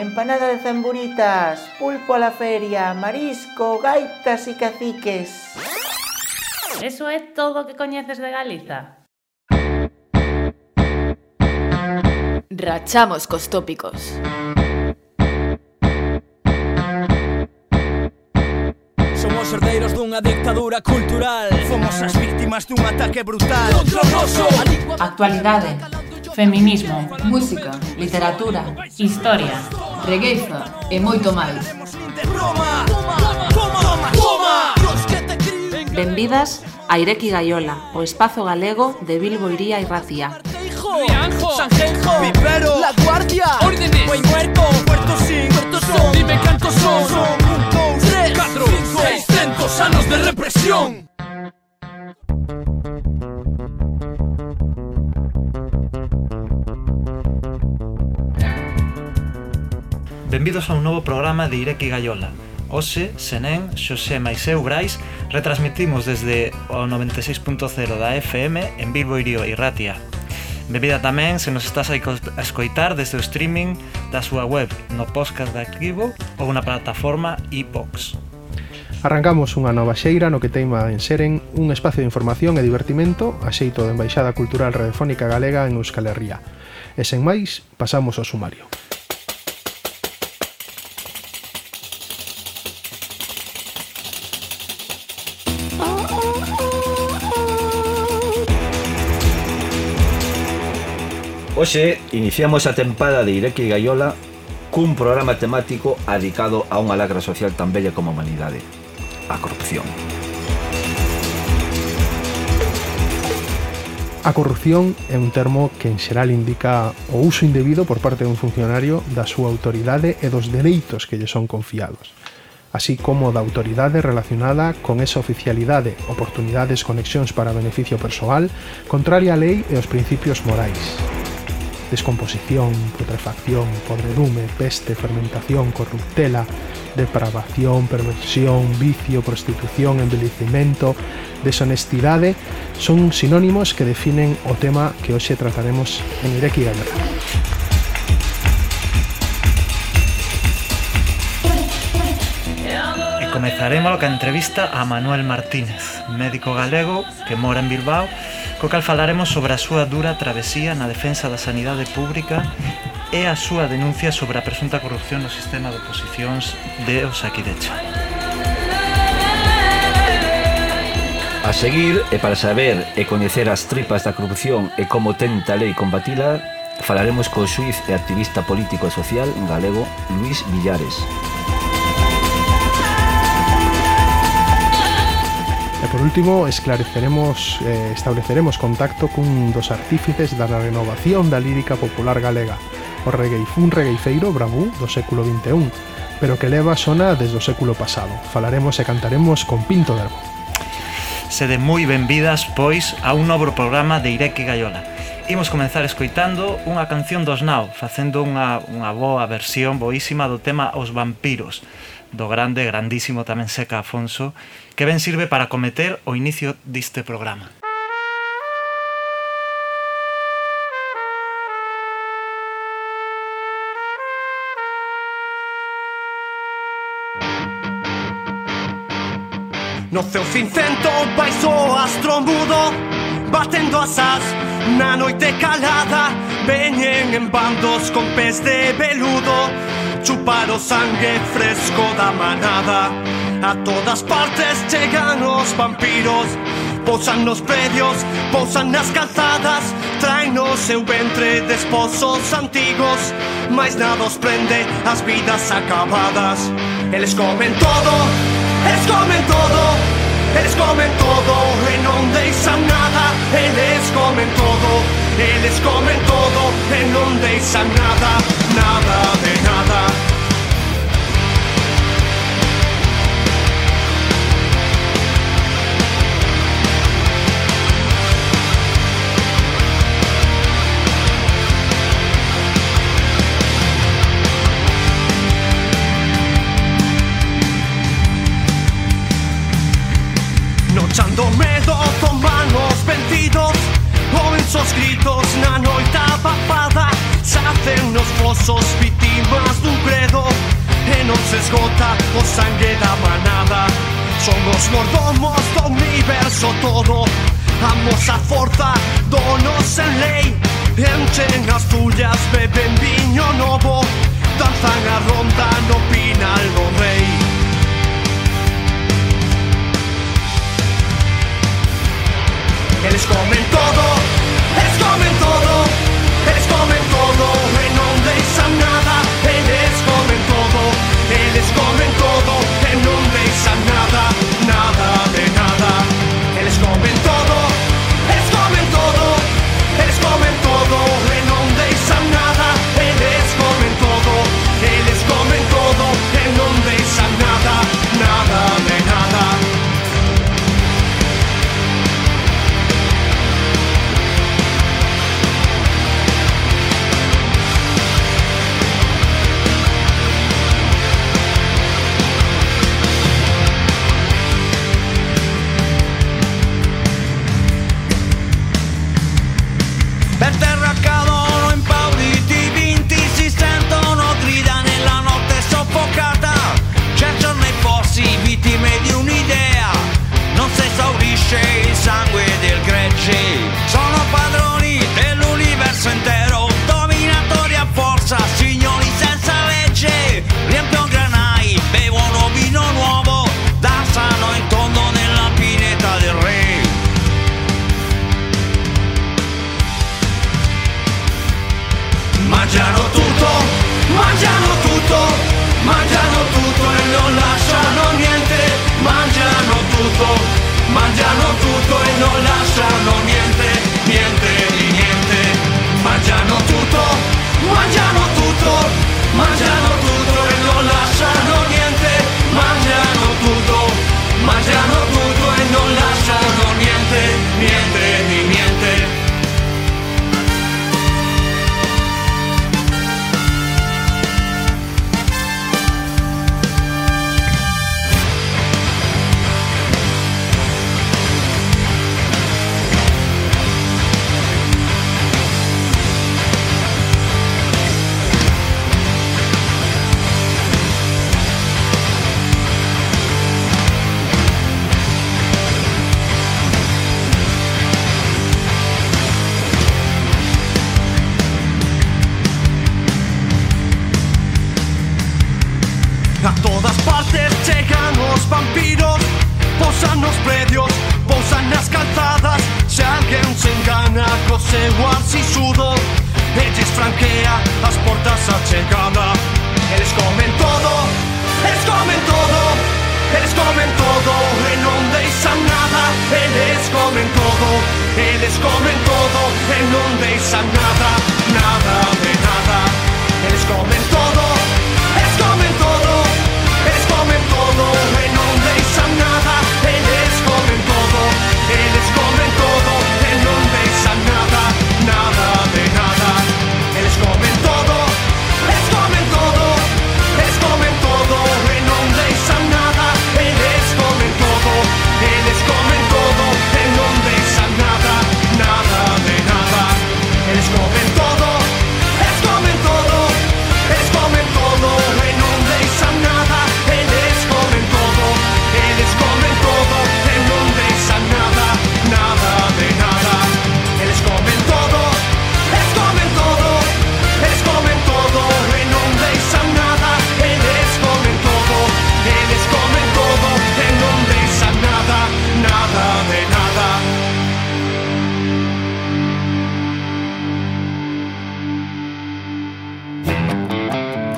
empanada de zamburitas, pulpo a la feria, marisco, gaitas e caciques. Eso é todo o que coñeces de Galiza. Rachamos cos tópicos. Somos herdeiros dunha dictadura cultural Fomos as víctimas dun ataque brutal Actualidade, feminismo, música, literatura, historia regueiza e moito máis. Benvidas a Ireki Gaiola, o espazo galego de Bilbo Iría e Racía. Rianjo, Sanjenjo, Vivero, La Guardia, Órdenes, Buen Muerto, Puerto Sin, Puerto Son, Dime cantos son, son, un, dos, tres, cuatro, cinco, seiscientos anos de represión. Benvidos a un novo programa de Ireki Gaiola. Ose, Senén, Xosé Maiseu Brais retransmitimos desde o 96.0 da FM en Bilbo Irio e Ratia. Bebida tamén se nos estás a escoitar desde o streaming da súa web no podcast da Arquivo ou na plataforma iBox. Arrancamos unha nova xeira no que teima en Seren un espacio de información e divertimento a xeito da Embaixada Cultural Radiofónica Galega en Euskal Herria. E sen máis, pasamos ao sumario. Hoxe iniciamos a tempada de Ireki Gaiola cun programa temático adicado a unha lacra social tan bella como a humanidade, a corrupción. A corrupción é un termo que en xeral indica o uso indebido por parte dun funcionario da súa autoridade e dos dereitos que lle son confiados, así como da autoridade relacionada con esa oficialidade, oportunidades, conexións para beneficio persoal, contraria á lei e aos principios morais descomposición, putrefacción, podredume, peste, fermentación, corruptela, depravación, perversión, vicio, prostitución, envellecimento, deshonestidade son sinónimos que definen o tema que hoxe trataremos en Ireki E comezaremos a entrevista a Manuel Martínez, médico galego que mora en Bilbao co cal falaremos sobre a súa dura travesía na defensa da sanidade pública e a súa denuncia sobre a presunta corrupción no sistema de oposicións de Osakidecha. A seguir, e para saber e coñecer as tripas da corrupción e como tenta a lei combatila, falaremos co xuiz e activista político e social galego Luis Villares. Música E por último, esclareceremos, eh, estableceremos contacto cun dos artífices da renovación da lírica popular galega, o regueifún regueifeiro bravú do século XXI, pero que leva sona desde o século pasado. Falaremos e cantaremos con Pinto Derbo. Sede moi benvidas, pois, a un novo programa de Ireki Gaiola. Imos comenzar escoitando unha canción dos Nao, facendo unha, unha boa versión boísima do tema Os Vampiros, do grande, grandísimo tamén Seca Afonso, que ben sirve para cometer o inicio diste programa. No ceo cincento vai o astro mudo Batendo asas na noite calada Veñen en bandos con pés de veludo Chupar o sangue fresco da manada. A todas partes chegan os vampiros Pousan nos predios, pousan nas calzadas Traen no seu ventre desposos antigos Mais nada os prende as vidas acabadas. Eles comen todo, eles comen todo Eles comen todo e non deixan nada Eles comen todo, él es comen todo, en donde nada, nada. una noita papada s'afen els fossos víctimes d'un credo. E non si sgota o sangue da manada. Sono os mordomos do universo todo. Amos a forza, donos en ley. Enchen as fullas, beben viño novo. Danzan a ronda, no pinan o rei Eles comen todo todo, eres joven todo, en donde nada.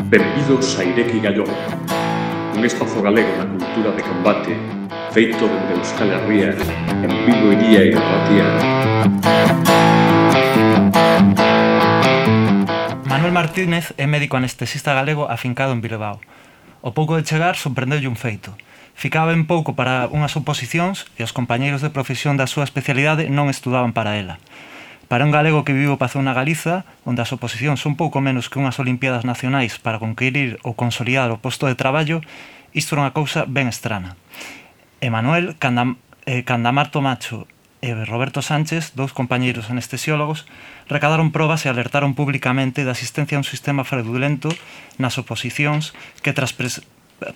Benvidos a Ireki Gallón Un espazo galego na cultura de combate Feito dende Euskal Herria En Vigo Iría e Gapatía Manuel Martínez é médico anestesista galego afincado en Bilbao. O pouco de chegar sorprendeu un feito. Ficaba en pouco para unhas oposicións e os compañeiros de profesión da súa especialidade non estudaban para ela. Para un galego que vivo pasou na Galiza, onde as oposicións son pouco menos que unhas Olimpiadas nacionais para conquirir ou consolidar o posto de traballo, isto era unha cousa ben estrana. Emanuel, Candam, eh, Candamarto Macho e Roberto Sánchez, dous compañeiros anestesiólogos, recadaron probas e alertaron públicamente da existencia a un sistema fraudulento nas oposicións que tras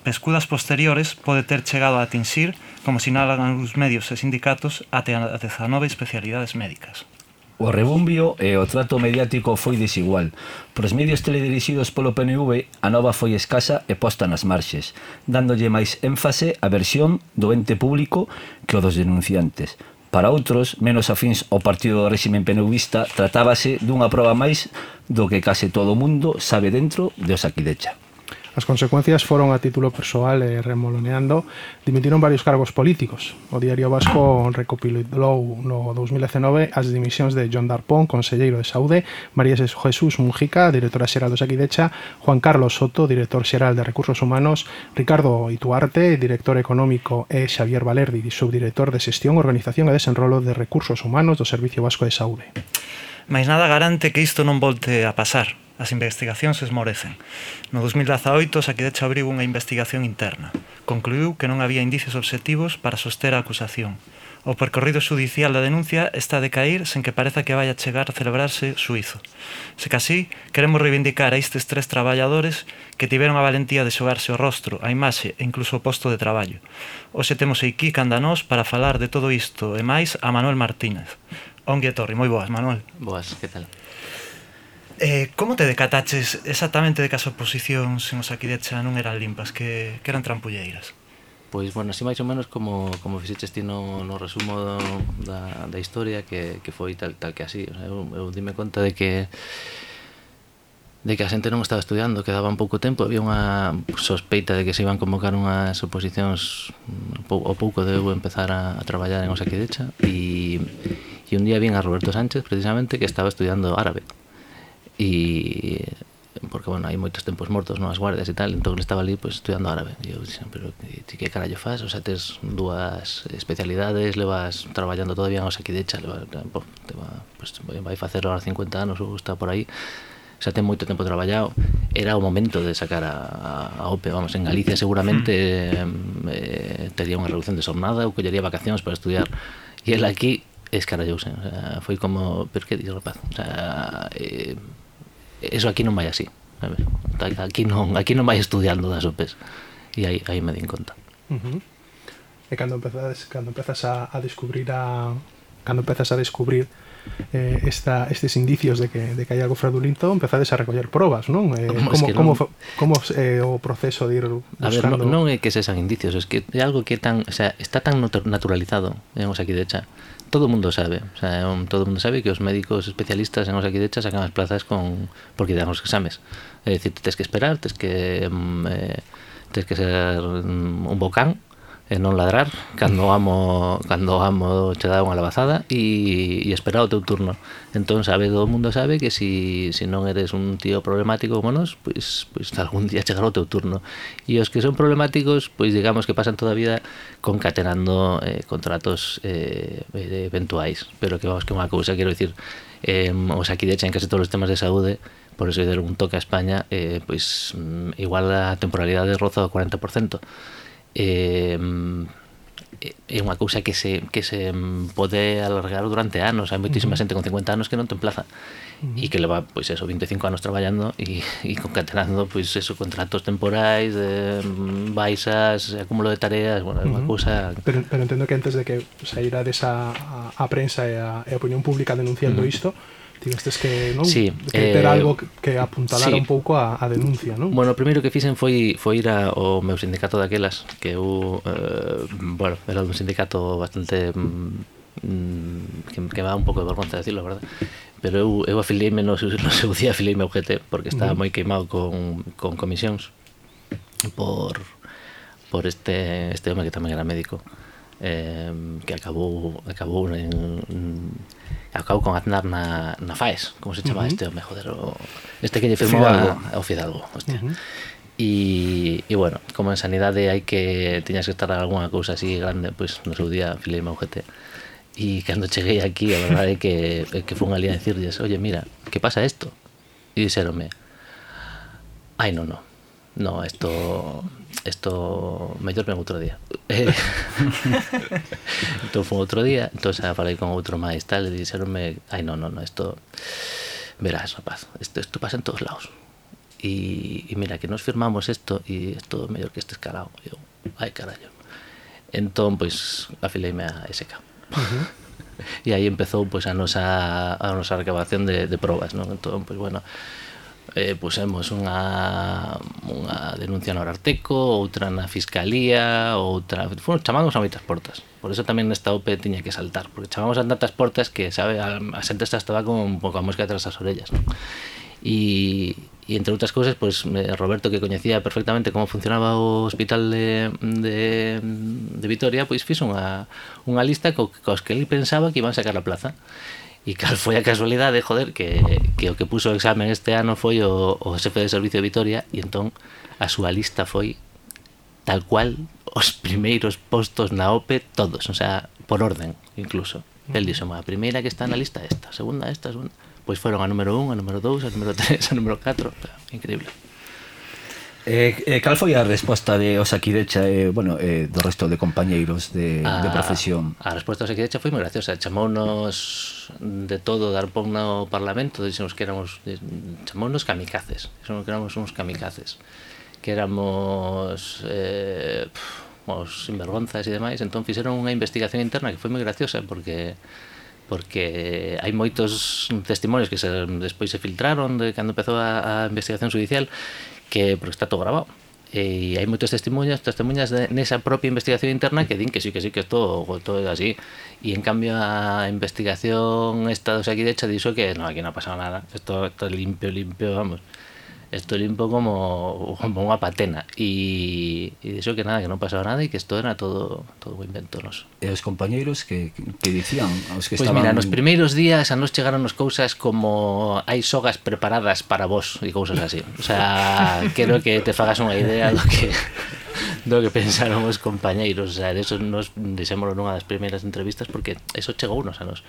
pescudas posteriores pode ter chegado a atinxir, como sinalan os medios e sindicatos, até a 19 especialidades médicas. O rebumbio e o trato mediático foi desigual. Pros medios teledirixidos polo PNV, a nova foi escasa e posta nas marxes, dándolle máis énfase á versión do ente público que o dos denunciantes. Para outros, menos afins ao partido do réximen penuvista, tratábase dunha proba máis do que case todo o mundo sabe dentro de Osaquidecha. As consecuencias foron a título persoal e remoloneando, dimitiron varios cargos políticos. O diario Vasco recopilou no 2019 as dimisións de John Darpón, conselleiro de Saúde, María Jesús Mujica, directora xeral do Saquidecha, Juan Carlos Soto, director xeral de Recursos Humanos, Ricardo Ituarte, director económico e Xavier Valerdi, subdirector de Xestión, Organización e Desenrolo de Recursos Humanos do Servicio Vasco de Saúde. Mais nada garante que isto non volte a pasar as investigacións esmorecen. No 2018, Saquidecha abriu unha investigación interna. Concluiu que non había indicios objetivos para soster a acusación. O percorrido judicial da denuncia está de cair sen que pareza que vai a chegar a celebrarse suizo. Se casi, queremos reivindicar a estes tres traballadores que tiveron a valentía de xogarse o rostro, a imaxe e incluso o posto de traballo. Oxe temos aquí canda nós para falar de todo isto e máis a Manuel Martínez. Ongue Torri, moi boas, Manuel. Boas, que tal? Eh, como te decataches exactamente de que as oposicións nos aquí de non eran limpas, que, que eran trampulleiras? Pois, bueno, así máis ou menos como, como fixeches ti no, no resumo do, da, da historia que, que foi tal, tal que así. Eu, eu dime conta de que de que a xente non estaba estudiando, quedaba un pouco tempo, había unha sospeita de que se iban convocar unhas oposicións o pouco de eu empezar a, a traballar en Osaquidecha e, e un día vin a Roberto Sánchez precisamente que estaba estudiando árabe e porque, bueno, hai moitos tempos mortos, non as guardias e tal, entón estaba ali pues, estudiando árabe. E eu dixen, pero ti que carallo faz? O sea, tes dúas especialidades, levas traballando todavía en Osaquidecha, levas, po, te va, pues, vai facer ahora 50 anos ou está por aí xa ten moito tempo traballado era o momento de sacar a, a OPE vamos, en Galicia seguramente hmm. eh, eh, tería unha reducción de jornada ou collería vacacións para estudiar. E el aquí escarallouse o sea, foi como, pero que dis rapaz o sea, eh, eso aquí non vai así sabes? aquí non aquí non vai estudiando das opes e aí, aí me din conta uh -huh. e cando empezas cando empezas a, a descubrir a cando empezas a descubrir eh, esta, estes indicios de que, de que hai algo fraudulento, empezades a recoller probas, non? Eh, como, como, non... como, como eh, o proceso de ir buscando... A ver, non, non é que sexan indicios, é que é algo que tan, o sea, está tan naturalizado, vemos aquí de xa, todo o mundo sabe, o sea, todo o mundo sabe que os médicos especialistas en Osakidecha sacan as plazas con porque dan os exames. É dicir, tens que esperar, tens que mm, eh, que ser mm, un bocán e non ladrar cando amo cando amo che dá unha lavazada e, e esperar o teu turno entón sabe, todo o mundo sabe que si, si non eres un tío problemático como nos pois, pois algún día chegará o teu turno. E os que son problemáticos pois digamos que pasan toda a vida concatenando eh, contratos eh, eventuais pero que vamos que unha cousa quero dicir eh, os aquí de en case todos os temas de saúde por eso de un toque a España eh, pois mm, igual a temporalidade roza o 40% eh, é unha cousa que se, que se pode alargar durante anos hai moitísima uh -huh. xente con 50 anos que non te emplaza uh -huh. e que leva, pois eso, 25 anos traballando e, e concatenando, pois eso, contratos temporais eh, baixas, acúmulo de tareas bueno, é unha uh -huh. cousa... Pero, pero entendo que antes de que saíra desa a, a prensa e a, e a opinión pública denunciando uh -huh. isto Tivestes que, non? Sí, que ter eh, algo que apuntalara sí. un pouco a, a denuncia, non? Bueno, o primeiro que fixen foi foi ir ao meu sindicato daquelas, que eu, eh, bueno, era un sindicato bastante mm, que, que me dá un pouco de vergonza decirlo, verdad? Pero eu, eu afiliei no, no seu día afiliei meu GT porque estaba moi queimado con, con comisións por por este este home que tamén era médico. Uh eh, que acabou acabou en, acabou con Aznar na, na FAES, como se chama uh -huh. este, home, joder, o, este que lle firmou Fidalgo. A, ao Fidalgo, hostia. Uh -huh. E, e bueno, como en sanidade hai que tiñas que estar algunha cousa así grande, pois pues, no seu día filei meu GT. E cando cheguei aquí, a verdade é que, é que fun ali a decirles, oye, mira, que pasa isto? E dixeronme, ai, non, non, No, esto, esto me en otro día. Eh, entonces fue otro día, entonces hablé con otro maestro y le dijeronme, ay no, no, no, esto, verás rapaz, esto, esto pasa en todos lados. Y, mira, que nos firmamos esto y esto mejor que esté escalado. Yo, ay carajo. Entón, pois, afileime a SK. Uh -huh. e aí empezou pois a nosa a nosa recabación de, de probas, non? Entón, pois pues, bueno, eh, pusemos unha, unha denuncia no Ararteco, outra na Fiscalía, outra... Bueno, chamamos a moitas portas. Por eso tamén nesta OPE tiña que saltar, porque chamamos a tantas portas que, sabe, a, a xente estaba con un pouco a mosca tras as orellas, non? E, e entre outras cousas, pois Roberto que coñecía perfectamente como funcionaba o hospital de, de, de Vitoria, pois fixo unha, unha lista co, cos que ele pensaba que iban sacar a plaza. E cal foi a casualidade, joder, que, que o que puso o examen este ano foi o, o xefe de servicio de Vitoria e entón a súa lista foi tal cual os primeiros postos na OPE todos, o sea, por orden incluso. El dixo, a primeira que está na lista esta, a segunda esta, a segunda. Pois foron a número 1, a número 2, a número 3, a número 4, increíble. Eh, eh, cal foi a resposta de Osakidecha e, eh, bueno, eh, do resto de compañeiros de, a, de ah, profesión? A resposta de Osakidecha foi moi graciosa. Chamounos de todo, dar pon no Parlamento, dixemos que éramos, chamounos kamikazes, dixemos que éramos uns kamikazes, que éramos... Eh, os sinvergonzas e demais, entón fixeron unha investigación interna que foi moi graciosa porque porque hai moitos testimonios que se, despois se filtraron de cando empezou a, a investigación judicial que porque está todo grabado. E hai moitos testemunhas, testemunhas de, nesa propia investigación interna que din que sí, que sí, que todo, todo é así. E en cambio a investigación esta dos aquí de hecho dixo que no, aquí non ha pasado nada. Esto, esto limpio, limpio, vamos Esto limpo un como, como unha patena. e, e dixo que nada, que non pasaba nada e que isto era todo todo invento nos. E os compañeiros que, que dicían? Os que pues estaban... mira, nos primeiros días a nos chegaron as cousas como hai sogas preparadas para vos e cousas así. O sea, quero que te fagas unha idea do que do que pensaron os compañeiros. O sea, de eso nos dixémoslo nunha das primeiras entrevistas porque eso chegou unos anos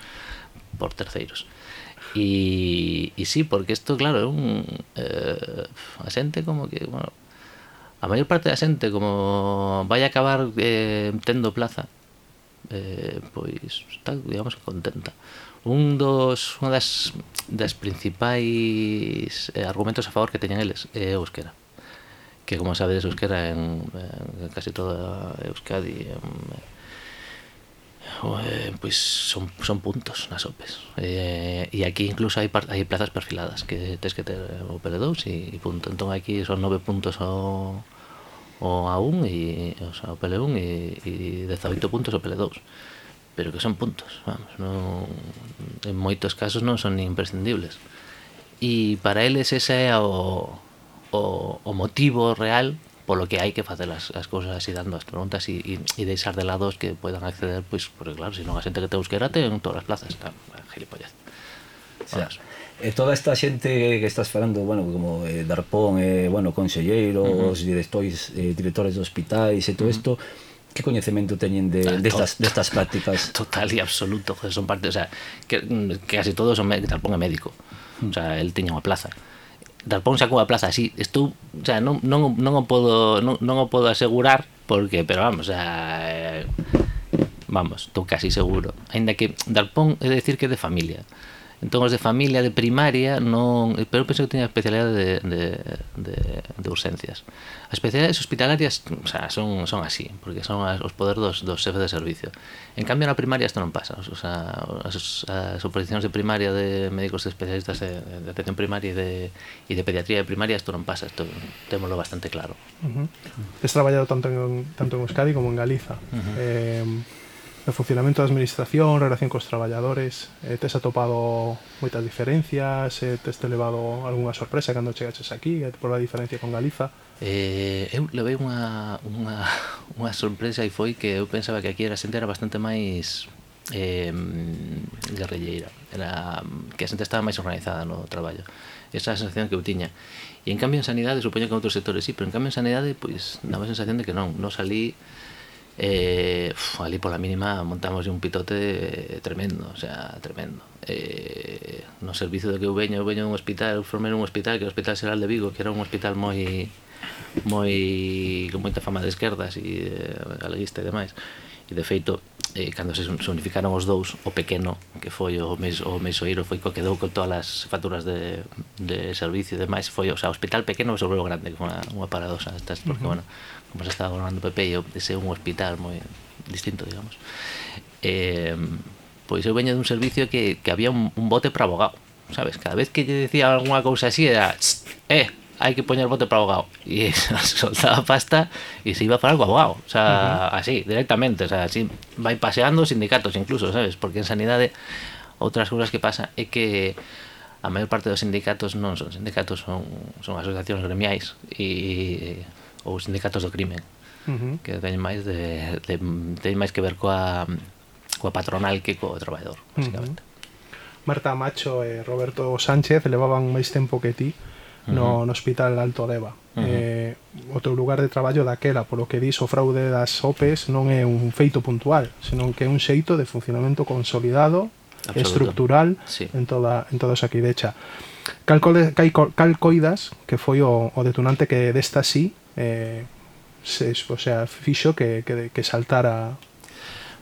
por terceiros. E, e sí, porque isto, claro, é un eh, a xente como que, bueno, a maior parte da xente como vai a acabar eh, tendo plaza eh, pois está, digamos, contenta. Un dos unha das, das principais eh, argumentos a favor que teñen eles é euskera. Que como sabedes euskera en, en casi toda Euskadi en, eh, pues son, son puntos nas OPEs. Eh, e aquí incluso hai, hai plazas perfiladas, que tens que ter o PL2 e punto. Entón aquí son nove puntos o, o A1 e o sea, o PL1 e, e 18 puntos OPL2 pero que son puntos, vamos, non, en moitos casos non son imprescindibles. E para eles ese é o, o, o motivo real polo que hai que facer as, as cousas así dando as preguntas e, e, e deixar de lado os que poidan acceder, pois, porque claro, se non a xente que te busquera ten todas as plazas, está gilipollez. o sea, E eh, toda esta xente que estás falando, bueno, como eh, Darpón, eh, bueno, conselleiros, uh -huh. directores, eh, directores de hospitais e todo isto, uh -huh que coñecemento teñen de, ah, destas, de destas prácticas? Total e absoluto, joder, son parte, o sea, que, que casi todos son, Darpón é médico, o sea, el tiña unha plaza Darpón sacou a plaza así, estou, o sea, non, non, non o podo non, non o podo asegurar porque, pero vamos, sea, eh, vamos, estou casi seguro. Ainda que Darpón é decir que de familia. Entón os de familia de primaria non, pero penso que teña especialidade de, de, de, de urxencias. As especialidades hospitalarias, o sea, son son así, porque son as, os poder dos dos xefes de servicio. En cambio na primaria isto non pasa, o sea, as, as oposicións de primaria de médicos especialistas de, de atención primaria e de e de pediatría de primaria isto non pasa, isto témolo bastante claro. Uh -huh. Tes traballado tanto en tanto en Euskadi como en Galiza. Uh -huh. Eh no funcionamento da administración, relación cos traballadores, eh, tes atopado moitas diferencias, eh, tes te levado algunha sorpresa cando chegaches aquí, eh, por a diferencia con Galiza? Eh, eu levei unha, unha, unha sorpresa e foi que eu pensaba que aquí a xente era bastante máis eh, guerrilleira, era, que a xente estaba máis organizada no traballo. Esa é a sensación que eu tiña. E en cambio en sanidade, supoño que en outros sectores sí, pero en cambio en sanidade, pois, daba a sensación de que non, non salí eh, uf, ali pola mínima montamos un pitote tremendo, o sea, tremendo. Eh, no servicio do que eu veño, eu veño dun hospital, eu formei un hospital que é o Hospital Xeral de Vigo, que era un hospital moi moi con moita fama de esquerdas e eh, galeguista e demais. E de feito, eh, cando se, se unificaron os dous, o pequeno, que foi o, mes, o mesoiro, foi co que quedou con todas as facturas de, de servicio e demais, foi, o sea, o hospital pequeno sobre o grande, que foi unha, unha paradoxa, estas, porque, uh -huh. bueno, como se estaba gobernando o PP e o- ese un hospital moi distinto digamos. Eh, pois eu veño dun servicio que, que había un, un bote para abogado sabes, cada vez que lle decía algunha cousa así era "Tss, eh, hai que poñer bote para abogado e soltaba pasta e se iba a falar co abogado o sea, así, directamente o sea, así vai paseando os sindicatos incluso, sabes, porque en sanidade outras cousas que pasa é que a maior parte dos sindicatos non son sindicatos, son, son asociacións gremiais e ou os sindicatos do crimen uh -huh. que teñen máis de, de teñen máis que ver coa coa patronal que co traballador, basicamente. Uh -huh. Marta Macho e Roberto Sánchez levaban máis tempo que ti no, uh -huh. no Hospital Alto Deva. Uh -huh. eh, o teu lugar de traballo daquela, polo que dis o fraude das OPEs non é un feito puntual, senón que é un xeito de funcionamento consolidado, Absoluto. estructural sí. en toda en toda esa quidecha. Calcoidas, que foi o, o detonante que desta sí eh, se, o sea, fixo que, que, que saltara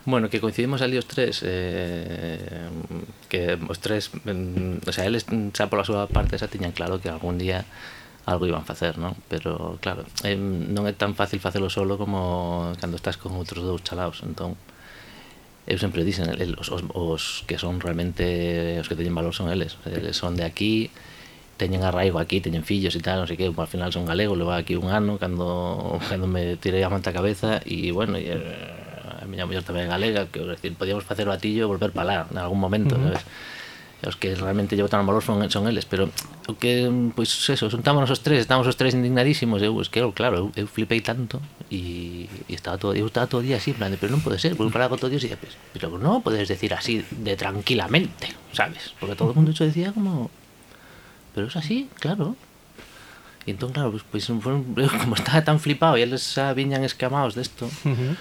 Bueno, que coincidimos ali os tres eh, que os tres eh, o sea, eles mm, xa pola súa parte xa tiñan claro que algún día algo iban facer, non? Pero claro, eh, non é tan fácil facelo solo como cando estás con outros dous chalaos, entón eu sempre dicen, el, os, os, os que son realmente os que teñen valor son eles, eles son de aquí, teñen arraigo aquí, teñen fillos e tal, non sei que, ao final son galego, leva aquí un ano cando, cando me tirei a manta a cabeza e bueno, e, a miña muller tamén é galega, que decir, podíamos facer o atillo e volver para lá en algún momento, mm -hmm. sabes? os que realmente llevo tan valor son, son eles, pero o que, pois pues, eso, juntámonos os tres, estamos os tres indignadísimos, eu, es que, claro, eu, eu flipei tanto e, e estaba todo, eu estaba todo o día así, en plan, de, pero non pode ser, porque paraba todo o día e dicía, pues, pero non podes decir así de tranquilamente, sabes? Porque todo o mundo iso decía como pero es así, claro. E entón, claro, pois, pois como estaba tan flipado e eles xa ah, viñan escamados desto, uh -huh.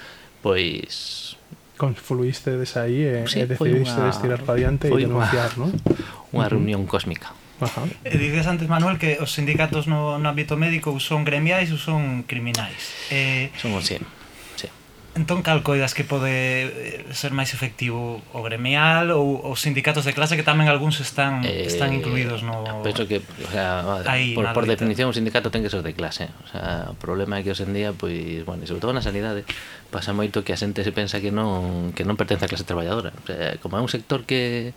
pois... Confluíste des aí e, eh, sí, eh, e decidiste una, para diante e denunciar, non? Unha reunión cósmica. Ajá. E dices antes, Manuel, que os sindicatos no, no ámbito médico son gremiais ou son criminais. Eh, son o. Entón, cal coidas que pode eh, ser máis efectivo o gremial ou os sindicatos de clase que tamén algúns están eh, están incluídos no eh, Penso que, o sea, Aí, por, por definición un sindicato ten que ser de clase. O sea, o problema é que hoxe en día, pois, bueno, e sobre todo na sanidade, pasa moito que a xente se pensa que non que non pertence á clase traballadora. O sea, como é un sector que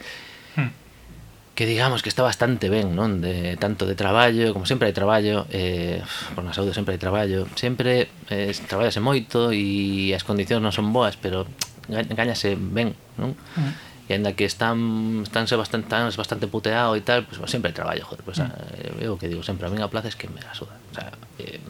que digamos que está bastante ben, non? De tanto de traballo, como sempre hai traballo, eh, por na saúde sempre hai traballo, sempre eh, traballase moito e as condicións non son boas, pero gañase ben, non? Uh -huh. E ainda que están estánse bastante tan bastante puteado e tal, pues, sempre hai traballo, joder, pues, uh -huh. eu que digo sempre, a min a plaza es que me la suda. O sea, eh,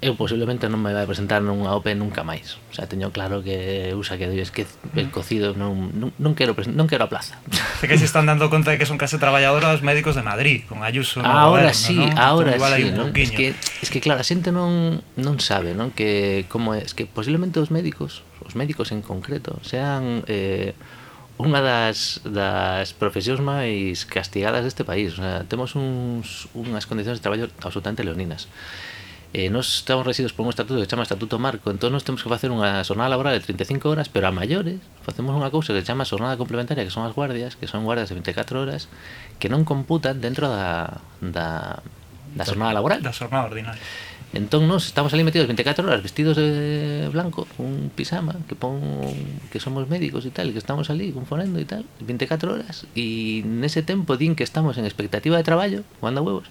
eu posiblemente non me vai presentar nunha OPE nunca máis. O sea, teño claro que usa que es que el cocido non, non, non quero non quero a plaza. Sé que se están dando conta de que son case traballadora os médicos de Madrid, con Ayuso. Ahora goberno, sí, ¿no? ahora sí, ¿no? es que es que claro, a xente non non sabe, non que como é, es que posiblemente os médicos, os médicos en concreto, sean eh unha das, das profesións máis castigadas deste país. O sea, temos uns, unhas condicións de traballo absolutamente leoninas. Eh, nos estamos regidos por un estatuto que se chama Estatuto Marco, entón nos temos que facer unha jornada laboral de 35 horas, pero a maiores facemos unha cousa que se chama jornada complementaria, que son as guardias, que son guardias de 24 horas, que non computan dentro da, da, da jornada laboral. Da jornada ordinaria. Entón nos estamos ali metidos 24 horas vestidos de blanco, un pisama que pon que somos médicos e tal, e que estamos ali confonendo e tal, 24 horas e nese tempo din que estamos en expectativa de traballo, manda huevos.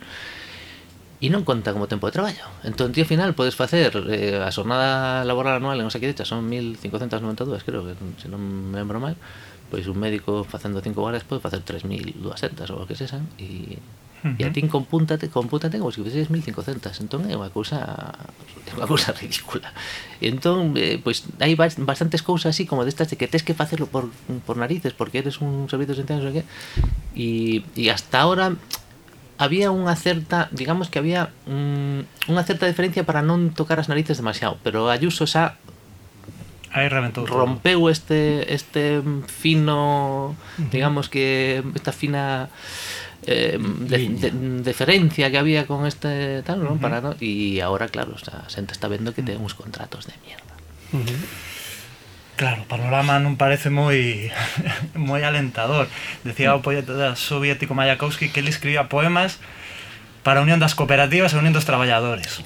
E non conta como tempo de traballo. Entón, ti ao final podes facer eh, a jornada laboral anual en Osaquidecha son 1592, creo que se non me lembro mal, pois un médico facendo 5 horas pode facer 3200 ou o que sexan e E a ti compúntate, compútate como se fixeses 1500 Entón é unha cousa É unha cousa ridícula. E entón, eh, pois, hai bas- bastantes cousas así Como destas de que tes que facelo por, por narices Porque eres un servicio esencial, non sei que E, e hasta ahora Había unha certa Digamos que había mm, Unha certa diferencia para non tocar as narices demasiado Pero Ayuso xa Aí reventou rompeu este este fino, digamos que esta fina eh, de, de, deferencia que había con este tal, ¿no? Para, ¿no? Y ahora, claro, o sea, a xente está vendo que ten uns contratos de mierda. Claro, o panorama non parece moi moi alentador. Decía o poeta soviético Mayakovsky que ele escribía poemas para a unión das cooperativas e a unión dos traballadores.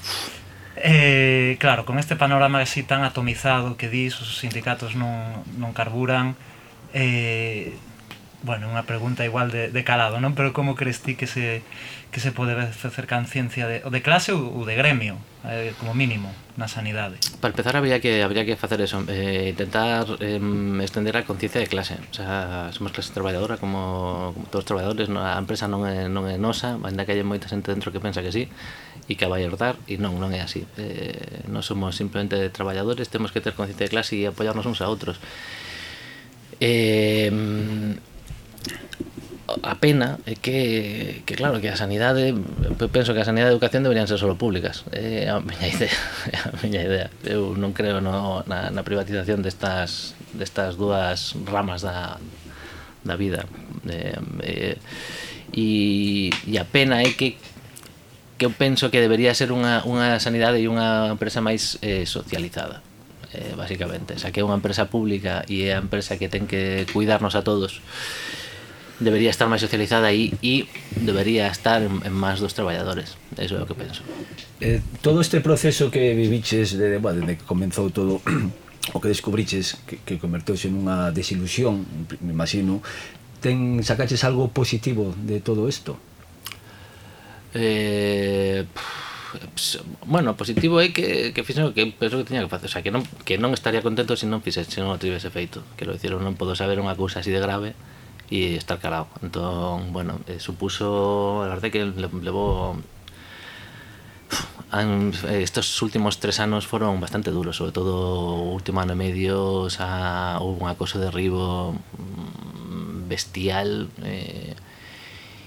Eh, claro, con este panorama así tan atomizado que dis, os sindicatos non, non carburan, eh, bueno, unha pregunta igual de, de calado, non? Pero como crees ti que se, que se pode facer conciencia de, o de clase ou de gremio, eh, como mínimo, na sanidade? Para empezar, habría que habría que facer eso, eh, intentar eh, estender a conciencia de clase. O sea, somos clase traballadora, como, como todos os traballadores, non, a empresa non é, non é nosa, ainda que hai moita xente dentro que pensa que sí, e que a vai herdar, e non, non é así. Eh, non somos simplemente traballadores, temos que ter conciencia de clase e apoiarnos uns a outros. Eh, a pena é que, que claro, que a sanidade penso que a sanidade e a educación deberían ser solo públicas. É a miña idea, é a miña idea. eu non creo no, na, na privatización destas, destas dúas ramas da, da vida. Eh, eh, e, e a pena é que que eu penso que debería ser unha, unha sanidade e unha empresa máis eh, socializada eh, basicamente, xa que é unha empresa pública e é a empresa que ten que cuidarnos a todos debería estar máis socializada e, e debería estar en, en máis dos traballadores. Eso é o que penso eh, todo este proceso que viviches de, bueno, desde que comenzou todo o que descubriches que, que converteuse nunha desilusión me imagino ten sacaches algo positivo de todo isto? Eh, pues, bueno, positivo é que, que fixen o que penso que tiña que facer, o sea, que non, que non estaría contento se non fixese, se non o tivese feito. Quero dicir, non podo saber unha cousa así de grave, y está calado. Entonces, bueno, eh, supuso, la verdad que le, llevó... Estos últimos tres años fueron bastante duros, sobre todo último año y medio, hubo un acoso de derribo mm, bestial. Eh,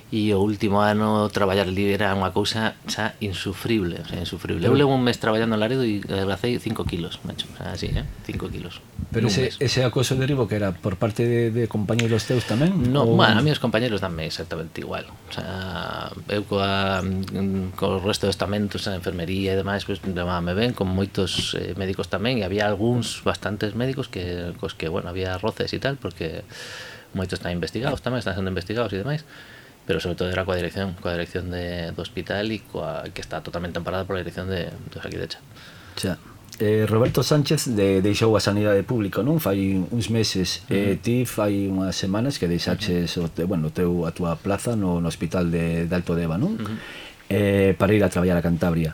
e o último ano traballar ali era unha cousa xa insufrible, o sea, insufrible. Eu levo un mes traballando en Laredo e adelgacei 5 kilos, macho, o sea, así, eh? 5 kilos. Pero ese, ese acoso de ribo que era por parte de, de compañeros teus tamén? No, ou... bueno, a mí os compañeros danme exactamente igual. O sea, eu coa, mm, co resto de estamentos, a enfermería e demais, pues, me ven con moitos eh, médicos tamén e había algúns bastantes médicos que cos que, bueno, había roces e tal, porque moitos están investigados tamén, están sendo investigados e demais pero sobre todo era coa dirección, coa dirección de, do hospital e coa, que está totalmente amparada pola dirección de, dos aquí de Xa. Xa. Eh, Roberto Sánchez de, deixou a sanidade pública, non? Fai uns meses eh, mm. ti fai unhas semanas que deixaches o te, bueno, teu, a túa plaza no, no hospital de, de Alto Deva, non? Mm-hmm. Eh, para ir a traballar a Cantabria.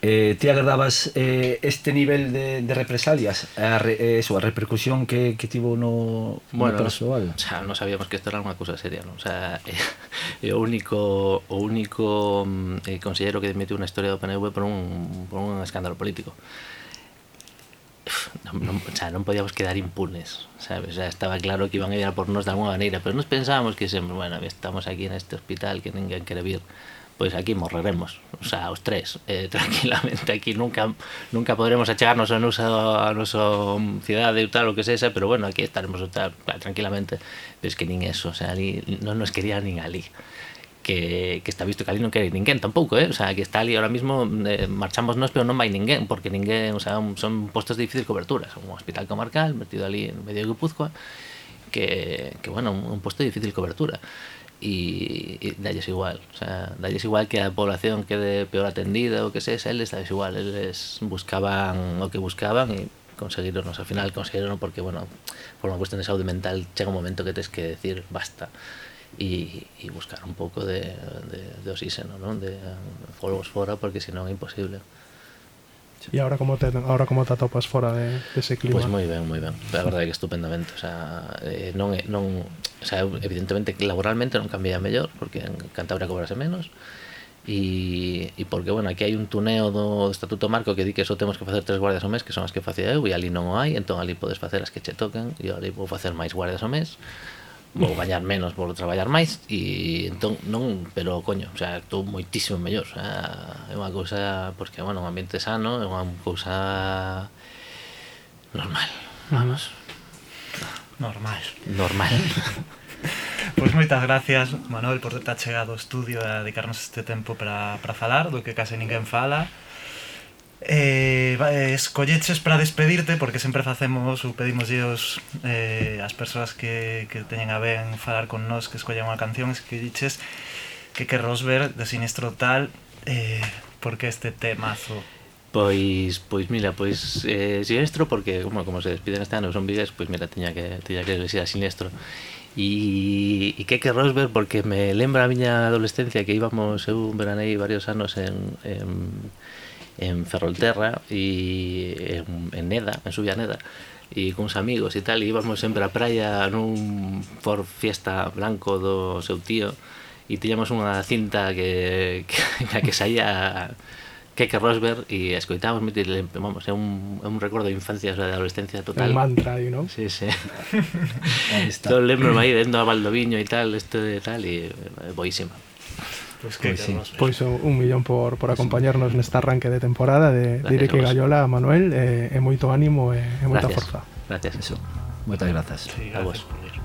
Eh, ti agardabas eh, este nivel de, de represalias, a, re, eh, eso, a repercusión que, que tivo no, Bueno, no persoal? O sea, non sabíamos que isto era unha cousa seria, non? O sea, é, é o único o único mm, eh, considero que dimitiu na historia do PNV por un, por un escándalo político. Non, non, o sea, non podíamos quedar impunes, sabes? O sea, estaba claro que iban a ir a por nos de alguna maneira, pero nos pensábamos que sempre, bueno, estamos aquí neste hospital que ninguén quere vir, pois aquí morreremos, o sea, os tres, eh, tranquilamente, aquí nunca nunca podremos achegarnos a nosa, a nosa cidade ou tal, o que sexa, pero bueno, aquí estaremos tal, tranquilamente, pero es que nin eso, o sea, ali, non nos quería nin ali que, que está visto que ali non quere ninguén tampouco, eh? o sea, que está ali ahora mismo eh, marchamos nós, pero non vai ninguén porque ninguén, o sea, son postos de difícil cobertura. Un hospital comarcal metido ali en medio de Guipúzcoa que, que bueno, un, un posto de difícil cobertura e, e dalles igual, o sea, dalles igual que a población quede peor atendida ou que sexa, eles dalles igual, eles buscaban o que buscaban e conseguiron, ao final conseguiron porque, bueno, por unha cuestión de saúde mental chega un momento que tens que decir basta e, e buscar un pouco de, de, de oxígeno, non? de, um, de fora porque senón é imposible. E agora como te agora como te atopas fora de, dese clima? Pois pues moi ben, moi ben. A verdade é que estupendamente, o sea, eh, non é eh, non, o sea, evidentemente laboralmente non cambia mellor porque en Cantabria cobrase menos. E, e porque, bueno, aquí hai un tuneo do Estatuto Marco que di que só temos que facer tres guardias ao mes, que son as que facía eu, e ali non o hai, entón ali podes facer as que che toquen, e ali vou facer máis guardias ao mes, vou gañar menos, por traballar máis e entón non, pero coño, o sea, estou moitísimo mellor, o sea, é unha cousa porque bueno, un ambiente sano, é unha cousa normal, vamos. Normal. Normal. Pois moitas gracias, Manuel, por ter chegado ao estudio a dedicarnos este tempo para, para falar do que case ninguén fala. Eh, escolleches para despedirte porque sempre facemos ou pedimos dios eh, as persoas que, que teñen a ben falar con nós que escollan unha canción escolleches que que Rosberg de sinistro tal eh, porque este temazo. Pois, pois mira, pois eh, sinestro porque, como, como se despiden este ano son vides, pois mira, teña que, teña que decir a sinestro E, e que que Rosberg porque me lembra a miña adolescencia que íbamos, eu veranei varios anos en, en en Ferrolterra e en, en Neda, en Subia Neda e con uns amigos e tal, e íbamos sempre á praia nun Ford Fiesta blanco do seu tío e tiñamos unha cinta que, que, que saía Keke Rosberg e escoitábamos vamos, é un, é un recordo de infancia, de adolescencia total. Un mantra, you know? Sí, sí. Todo lembro aí dentro a Valdoviño e tal, isto e tal, e boísima. Pois que sí. pois un millón por, por acompañarnos nesta arranque de temporada de, Ireke Gallola, Manuel, e, e moito ánimo e, e moita Gracias. forza. Gracias. Eso. Moitas grazas. Sí, A gracias vos. por ir.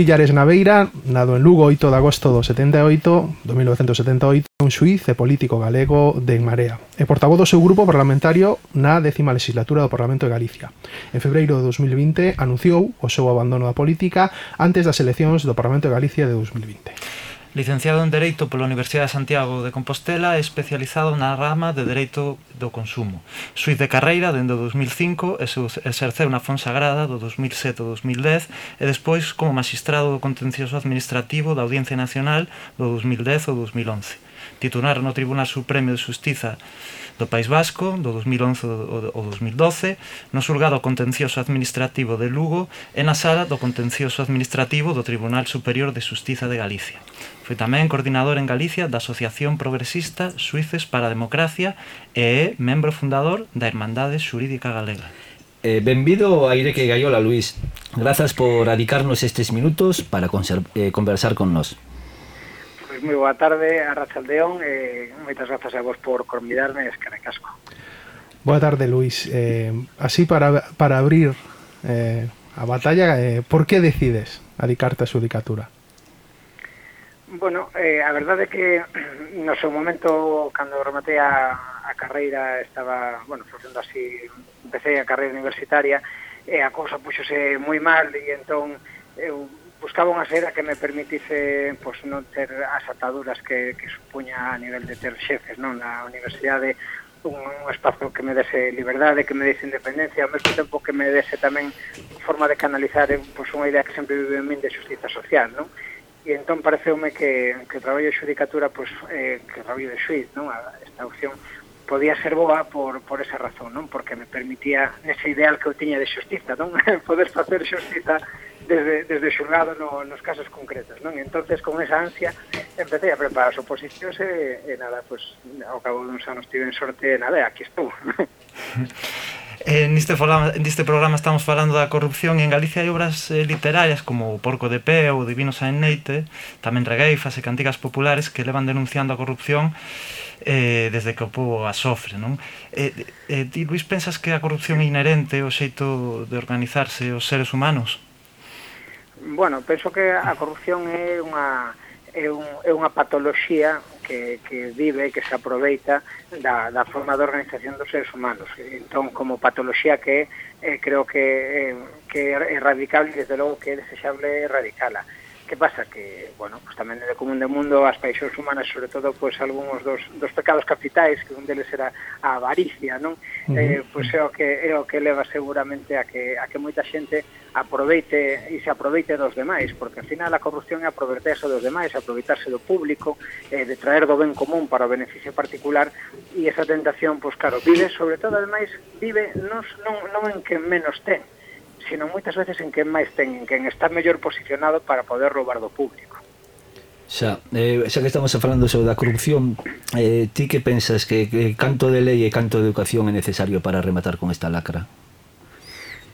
Villares Naveira, nado en Lugo 8 de agosto do 78, do 1978, un xuiz e político galego de En Marea, e portavoz do seu grupo parlamentario na décima legislatura do Parlamento de Galicia. En febreiro de 2020 anunciou o seu abandono da política antes das eleccións do Parlamento de Galicia de 2020 licenciado en Dereito pola Universidade de Santiago de Compostela e especializado na rama de Dereito do Consumo. Suiz de carreira dende o 2005 e exerceu na Fonsagrada do 2007 ao 2010 e despois como magistrado do Contencioso Administrativo da Audiencia Nacional do 2010 ao 2011. Titular no Tribunal Supremo de Justiza do País Vasco do 2011 ao 2012 no Xulgado Contencioso Administrativo de Lugo e na Sala do Contencioso Administrativo do Tribunal Superior de Justiza de Galicia. Foi tamén coordinador en Galicia da Asociación Progresista Suíces para a Democracia e é membro fundador da Hermandade Xurídica Galega. Eh, benvido a Ireke Gaiola, Luis. Grazas por adicarnos estes minutos para eh, conversar con nós. Pois moi boa tarde a Rachaldeón e eh, moitas grazas a vos por convidarme a Escaracasco. Boa tarde, Luis. Eh, así para, para abrir eh, a batalla, eh, por que decides adicarte a xudicatura? Bueno, eh, a verdade é que no seu momento, cando rematei a, a carreira, estaba, bueno, facendo así, empecé a carreira universitaria, e a cousa puxose moi mal, e entón eu buscaba unha xera que me permitise pois, non ter as ataduras que, que supuña a nivel de ter xefes non? na universidade, un, un espazo que me dese liberdade, que me dese independencia, ao mesmo tempo que me dese tamén forma de canalizar pois, unha idea que sempre vive en min de justiza social, non? Uh e entón pareceume que, que o traballo de xudicatura pois, eh, que o traballo de xuiz non? A, esta opción podía ser boa por, por esa razón non? porque me permitía ese ideal que eu tiña de xustiza non? poder facer xustiza desde, desde xulgado no, nos casos concretos non? entonces con esa ansia empecé a preparar as oposicións e, e nada, pues, ao cabo duns anos tive en sorte nada, aquí estou Eh, neste, falamos, neste programa estamos falando da corrupción en Galicia hai obras eh, literarias como O Porco de Pé ou Divino Saeneite tamén regueifas e cantigas populares que levan denunciando a corrupción eh, desde que o povo a sofre non? Eh, eh, ti, Luis, pensas que a corrupción é inherente ao xeito de organizarse os seres humanos? Bueno, penso que a corrupción é unha é, un, é unha patoloxía que, que vive, que se aproveita da, da forma de organización dos seres humanos. Entón, como patoloxía que eh, creo que, eh, que é erradicable, desde logo que é desexable erradicala que pasa? Que, bueno, pues tamén de común de mundo as paixóns humanas, sobre todo, pois pues, algúns dos, dos pecados capitais, que un deles era a avaricia, non? Uh -huh. eh, pois é o que é o que leva seguramente a que a que moita xente aproveite e se aproveite dos demais, porque ao final a corrupción é aproveitarse dos demais, aproveitarse do público, eh, de traer do ben común para o beneficio particular e esa tentación, pois claro, vive sobre todo ademais vive non non, non en que menos ten, sino moitas veces en quen máis ten, en quen está mellor posicionado para poder roubar do público. Xa, eh, xa que estamos falando sobre da corrupción, eh, ti que pensas que, que canto de lei e canto de educación é necesario para rematar con esta lacra?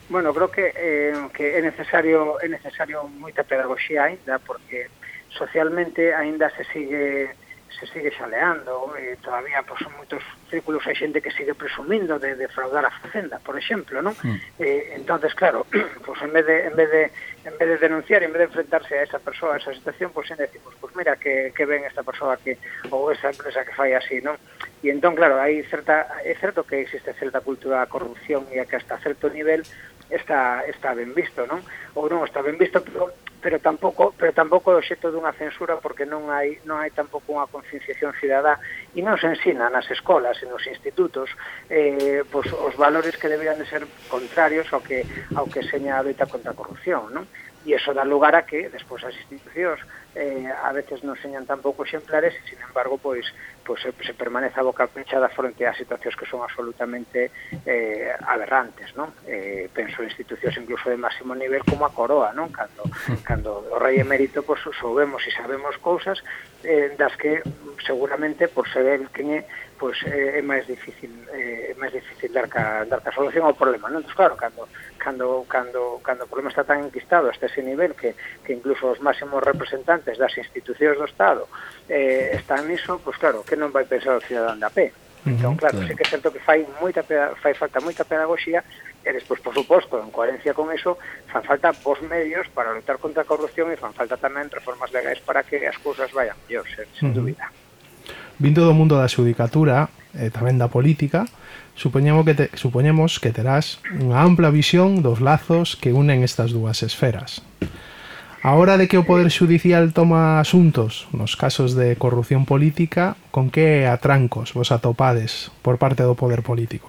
Bueno, creo que, eh, que é necesario é necesario moita pedagogía ainda porque socialmente aínda se sigue se sigue xaleando e todavía pois, son moitos círculos hai xente que sigue presumindo de defraudar a facenda, por exemplo, non? Mm. Eh, entonces, claro, pues en vez de en vez de en vez de denunciar, en vez de enfrentarse a esa persoa, a esa situación, pois en decimos, pues mira que, que ven esta persoa que ou esa empresa que fai así, non? E entón, claro, hai certa é certo que existe certa cultura da corrupción e que hasta certo nivel está está ben visto, non? Ou non está ben visto, pero pero tampouco pero tampouco o xeto dunha censura porque non hai non hai tampouco unha concienciación cidadá e non se ensina nas escolas e nos institutos eh, pois, os valores que deberían de ser contrarios ao que, ao que seña a loita contra a corrupción, non? E iso dá lugar a que despois as institucións eh, a veces non señan tampouco exemplares e, sin embargo, pois, pois se, se permanece a boca pechada fronte a situacións que son absolutamente eh, aberrantes, non? Eh, penso en institucións incluso de máximo nivel como a Coroa, non? Cando, cando o rei emérito pois, soubemos e sabemos cousas eh, das que seguramente por ser el quen é pois é, é máis difícil é, é máis difícil dar ca, dar ca solución ao problema, non? Entón, claro, cando cando cando cando o problema está tan enquistado hasta ese nivel que que incluso os máximos representantes das institucións do Estado eh, están niso, pois claro, que non vai pensar o cidadán da P? Entón, claro, claro. sei que é certo que fai moita fai falta moita pedagogía e despois, por suposto, en coherencia con eso, fan falta vos medios para lutar contra a corrupción e fan falta tamén reformas legais para que as cousas vayan mellor, sen, sen uh -huh. dúbida. Vindo do mundo da xudicatura e tamén da política, supoñemos que, te, supoñemos que terás unha ampla visión dos lazos que unen estas dúas esferas. A hora de que o Poder Xudicial toma asuntos nos casos de corrupción política, con que atrancos vos atopades por parte do Poder Político?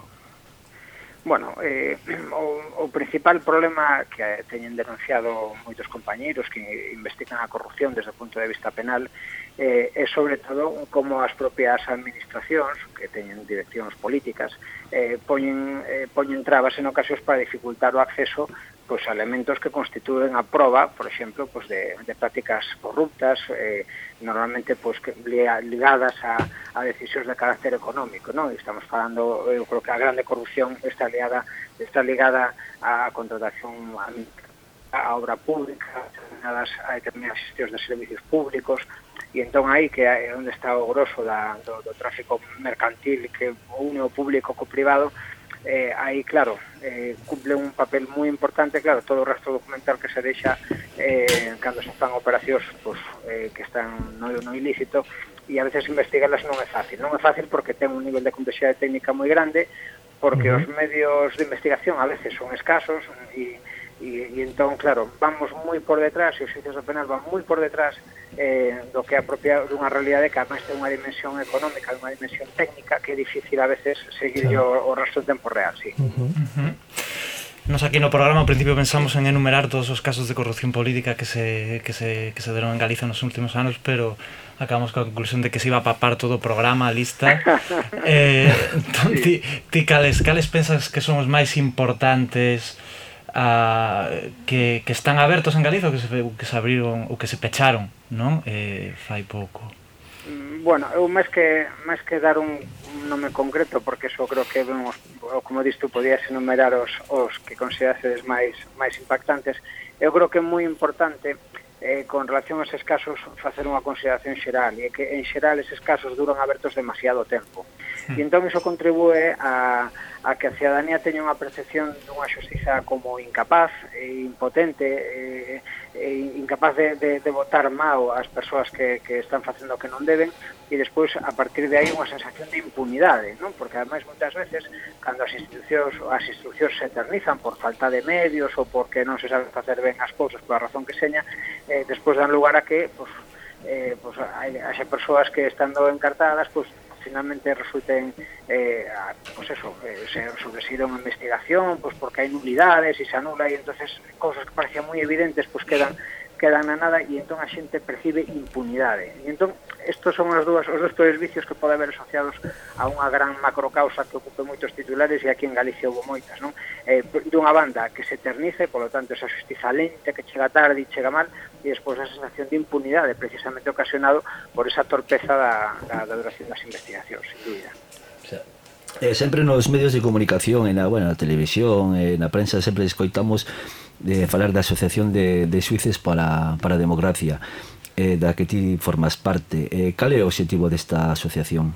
Bueno, eh, o, o principal problema que teñen denunciado moitos compañeiros que investigan a corrupción desde o punto de vista penal eh, é sobre todo como as propias administracións que teñen direccións políticas eh, poñen, eh, poñen trabas en ocasións para dificultar o acceso pois elementos que constituen a proba, por exemplo, pois de, de prácticas corruptas, eh, normalmente pois que ligadas a, a decisións de carácter económico, non? Estamos falando, eu eh, creo que a grande corrupción está ligada está ligada a contratación a, a obra pública, determinadas, a determinadas xestións de servicios públicos, e entón aí que é onde está o grosso da, do, do tráfico mercantil que une o público co privado, eh, aí claro, eh, cumple un papel moi importante, claro, todo o rastro documental que se deixa eh, cando se fan operacións pues, eh, que están no, no ilícito, e a veces investigalas non é fácil. Non é fácil porque ten un nivel de complexidade técnica moi grande, porque uh -huh. os medios de investigación a veces son escasos e e, e entón, claro, vamos moi por detrás, e os xuicios do penal van moi por detrás eh, do que é propia dunha realidade que además ten unha dimensión económica, unha dimensión técnica que é difícil a veces seguir claro. o, o resto en tempo real, sí. Uh -huh. Uh -huh. Nos aquí no programa ao principio pensamos en enumerar todos os casos de corrupción política que se, que se, que se deron en Galiza nos últimos anos, pero acabamos coa conclusión de que se iba a papar todo o programa, a lista. eh, entón, ti, ti cales, cales pensas que son os máis importantes a, que, que están abertos en Galiza ou que se, que se abriron ou que se pecharon non? Eh, fai pouco. Mm, bueno, eu máis que máis que dar un, un nome concreto porque eso creo que vemos ou como diste, podías enumerar os, os que considerases máis máis impactantes. Eu creo que é moi importante eh, con relación a eses casos facer unha consideración xeral e que en xeral eses casos duran abertos demasiado tempo. E entón iso contribúe a a que a ciudadanía teña unha percepción dunha xustiza como incapaz e impotente e, e incapaz de, de, de votar mal as persoas que, que están facendo o que non deben e despois a partir de aí unha sensación de impunidade non? porque ademais moitas veces cando as institucións as institucións se eternizan por falta de medios ou porque non se sabe facer ben as cousas pola razón que seña eh, despois dan lugar a que pues, eh, pues, hai, hai persoas que estando encartadas pues, finalmente resulten eh, pues eso, eh, se unha investigación pues porque hai nulidades e se anula e entonces cosas que parecían moi evidentes pues quedan quedan na nada e entón a xente percibe impunidade. E entón, estos son as dúas, os dos peores vicios que pode haber asociados a unha gran macrocausa que ocupe moitos titulares e aquí en Galicia houve moitas, non? Eh, dunha banda que se eternice, polo tanto, esa justiza lenta que chega tarde e chega mal, e despois a sensación de impunidade precisamente ocasionado por esa torpeza da, da, da duración das investigacións, sin dúbida. Eh, sempre nos medios de comunicación, e na, bueno, na televisión, eh, na prensa, sempre escoitamos de falar da Asociación de, de Suíces para, para a Democracia eh, da que ti formas parte eh, cal é o objetivo desta asociación?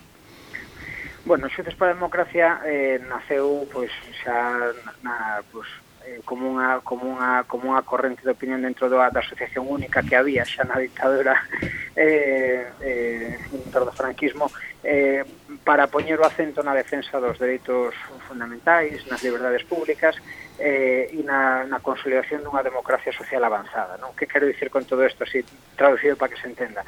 Bueno, Suíces para a Democracia eh, naceu pois, xa na, pois, eh, como, unha, como, unha, como unha corrente de opinión dentro da, da asociación única que había xa na dictadura eh, eh, dentro do franquismo eh, para poñer o acento na defensa dos dereitos fundamentais, nas liberdades públicas eh, e na, na consolidación dunha democracia social avanzada. Non? Que quero dicir con todo isto, así traducido para que se entenda?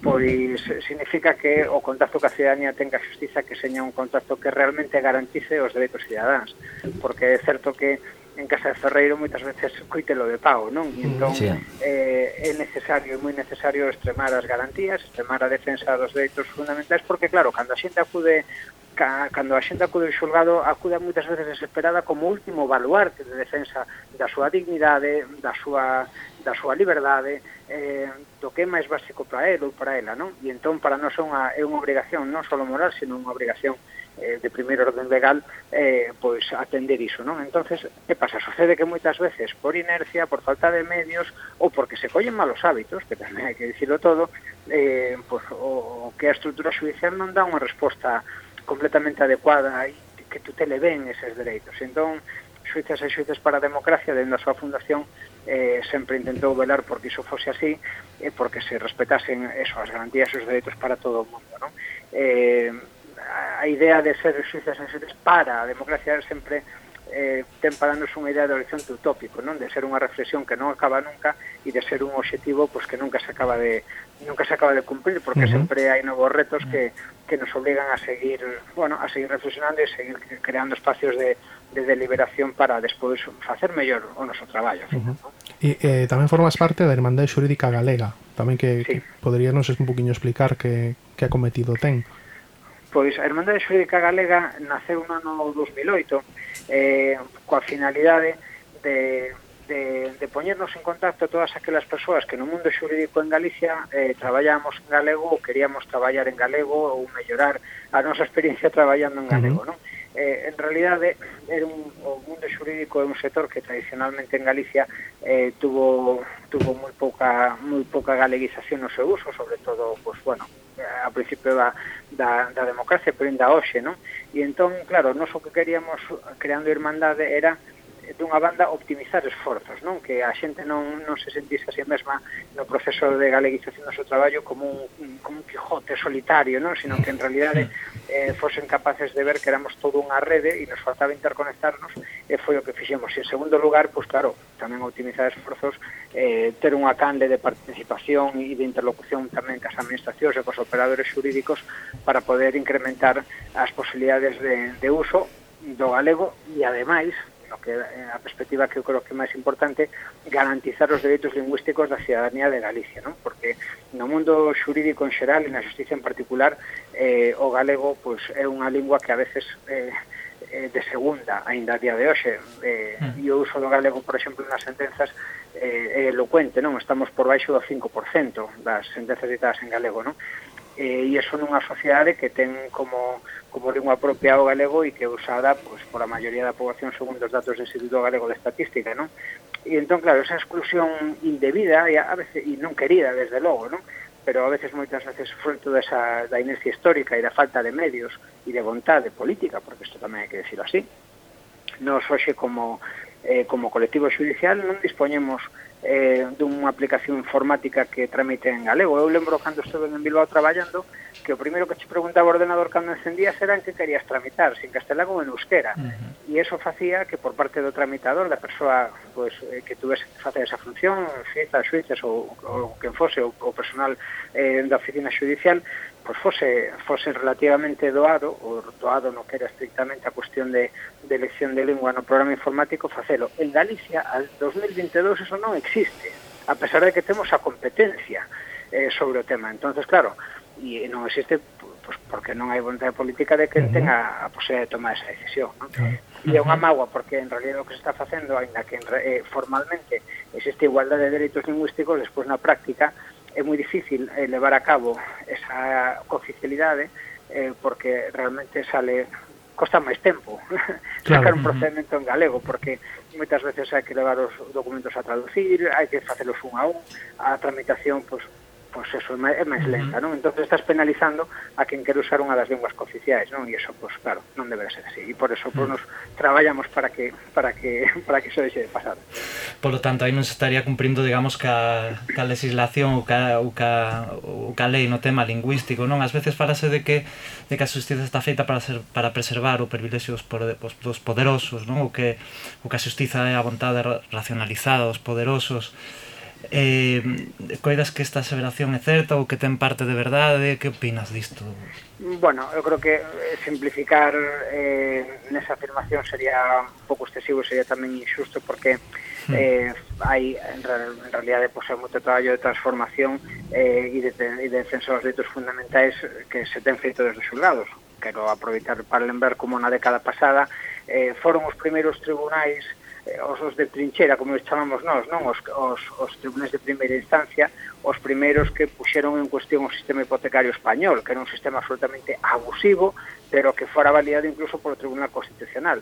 Pois eh, significa que o contacto que a cidadanía tenga xustiza que seña un contacto que realmente garantice os dereitos cidadáns, porque é certo que en Casa de Ferreiro moitas veces coitelo de pago, non? E entón sí. eh, é necesario, é moi necesario extremar as garantías, extremar a defensa dos dereitos fundamentais, porque claro, cando a xente acude ca, cando a xente acude ao xulgado acude moitas veces desesperada como último baluarte de defensa da súa dignidade, da súa da súa liberdade, eh, do que é máis básico para ele ou para ela, non? E entón para nós é unha, é unha obrigación, non só moral, sino unha obrigación eh, de primeiro orden legal eh, pois atender iso, non? Entonces, que pasa? Sucede que moitas veces por inercia, por falta de medios ou porque se collen malos hábitos, que tamén hai que dicirlo todo, eh, pois, o, o que a estrutura judicial non dá unha resposta completamente adecuada e que tutele ben eses dereitos. Entón, Suizas e Suizas para a Democracia, dentro da súa fundación, eh, sempre intentou velar porque iso fose así e eh, porque se respetasen eso, as garantías e os dereitos para todo o mundo. Non? Eh, a idea de ser xustas e xustas para a democracia sempre eh, ten para nos unha idea de horizonte utópico, non? De ser unha reflexión que non acaba nunca e de ser un obxectivo pois, pues, que nunca se acaba de nunca se acaba de cumplir, porque uh -huh. sempre hai novos retos que, que nos obrigan a seguir, bueno, a seguir reflexionando e seguir creando espacios de, de deliberación para despois facer mellor o noso traballo. Uh -huh. non? E eh, tamén formas parte da Irmandade Xurídica Galega, tamén que, sí. que poderíanos un poquinho explicar que, que acometido ten. Pois a Irmandade Xurídica Galega naceu no ano 2008 eh, coa finalidade de, de, de poñernos en contacto todas aquelas persoas que no mundo xurídico en Galicia eh, traballamos en galego ou queríamos traballar en galego ou mellorar a nosa experiencia traballando en galego, uh -huh. non? eh, en realidade era un, o mundo xurídico é un sector que tradicionalmente en Galicia eh, tuvo tuvo moi pouca moi pouca galeguización no seu uso, sobre todo, pois, pues, bueno, a principio da, da, da democracia, pero ainda hoxe, non? E entón, claro, nós o que queríamos creando Irmandade era dunha banda optimizar esforzos, non? Que a xente non, non se sentise a si mesma no proceso de galeguización do seu traballo como un, como un quijote solitario, non? Sino que en realidade eh, fosen capaces de ver que éramos toda unha rede e nos faltaba interconectarnos e foi o que fixemos. E en segundo lugar, pois pues, claro, tamén optimizar esforzos, eh, ter unha canle de participación e de interlocución tamén cas administracións e cos operadores xurídicos para poder incrementar as posibilidades de, de uso do galego e ademais no que eh, a perspectiva que eu creo que é máis importante garantizar os dereitos lingüísticos da cidadanía de Galicia, non? Porque no mundo xurídico en xeral e na justicia en particular eh, o galego pois, é unha lingua que a veces eh, eh de segunda aínda a día de hoxe eh, mm. e o uso do galego, por exemplo, nas sentenzas eh, é elocuente, non? Estamos por baixo do 5% das sentenzas ditadas en galego, non? Eh, e iso nunha sociedade que ten como como lingua propia o galego e que é usada pois, a maioría da poboación segundo os datos do Instituto Galego de Estatística, non? E entón, claro, esa exclusión indebida e, a veces, e non querida, desde logo, non? pero a veces moitas veces fruto desa, da inercia histórica e da falta de medios e de vontade política, porque isto tamén hai que decirlo así, nos hoxe como, eh, como colectivo judicial non dispoñemos eh, dunha aplicación informática que tramite en galego. Eu lembro cando estuve en Bilbao traballando que o primeiro que che preguntaba o ordenador cando encendías era en que querías tramitar, sin castelán ou en euskera. Uh -huh. E eso facía que por parte do tramitador, da persoa pues, eh, que tuvese que facer esa función, fitas, xuices ou, ou quen fose, o, o personal eh, da oficina judicial, pois fose, fose relativamente doado, ou doado no que era estrictamente a cuestión de, de elección de lingua no programa informático, facelo. En Galicia, al 2022, eso non existe, a pesar de que temos a competencia eh, sobre o tema. entonces claro, e non existe pois, porque non hai vontade política de que uh -huh. tenga a posibilidad de tomar esa decisión. ¿no? Uh -huh. E é unha magua, porque en realidad o que se está facendo, ainda que eh, formalmente existe igualdade de dereitos lingüísticos, despois na práctica é moi difícil eh, levar a cabo esa cooficialidade eh, porque realmente sale costa máis tempo claro. sacar un procedimento en galego porque moitas veces hai que levar os documentos a traducir, hai que facelos un a un, a tramitación pois pues, pois eso, é máis lenta, non? Entón estás penalizando a quen quer usar unha das linguas cooficiais, non? E eso, pois claro, non deberá ser así. E por eso, pois, nos traballamos para que para que para que iso deixe de pasar. Por lo tanto, aí non se estaría cumprindo, digamos, ca, ca legislación ou ca, ou, ca, ou ca lei no tema lingüístico, non? Ás veces falase de que de que a xustiza está feita para ser para preservar o privilexio dos, dos poderosos, non? O que o que a xustiza é a vontade racionalizada dos poderosos eh, coidas que esta aseveración é certa ou que ten parte de verdade? Que opinas disto? Bueno, eu creo que simplificar eh, nesa afirmación sería un pouco excesivo, sería tamén injusto porque hmm. eh, hai en, en realidade pois, pues, hai moito traballo de transformación eh, e de, e de defensa dos ditos fundamentais que se ten feito desde os lados quero aproveitar para lembrar como na década pasada eh, foron os primeiros tribunais Eh, os, os de trinchera, como os chamamos nós, non? Os, os, os tribunais de primeira instancia, os primeiros que puxeron en cuestión o sistema hipotecario español, que era un sistema absolutamente abusivo, pero que fora validado incluso polo Tribunal Constitucional.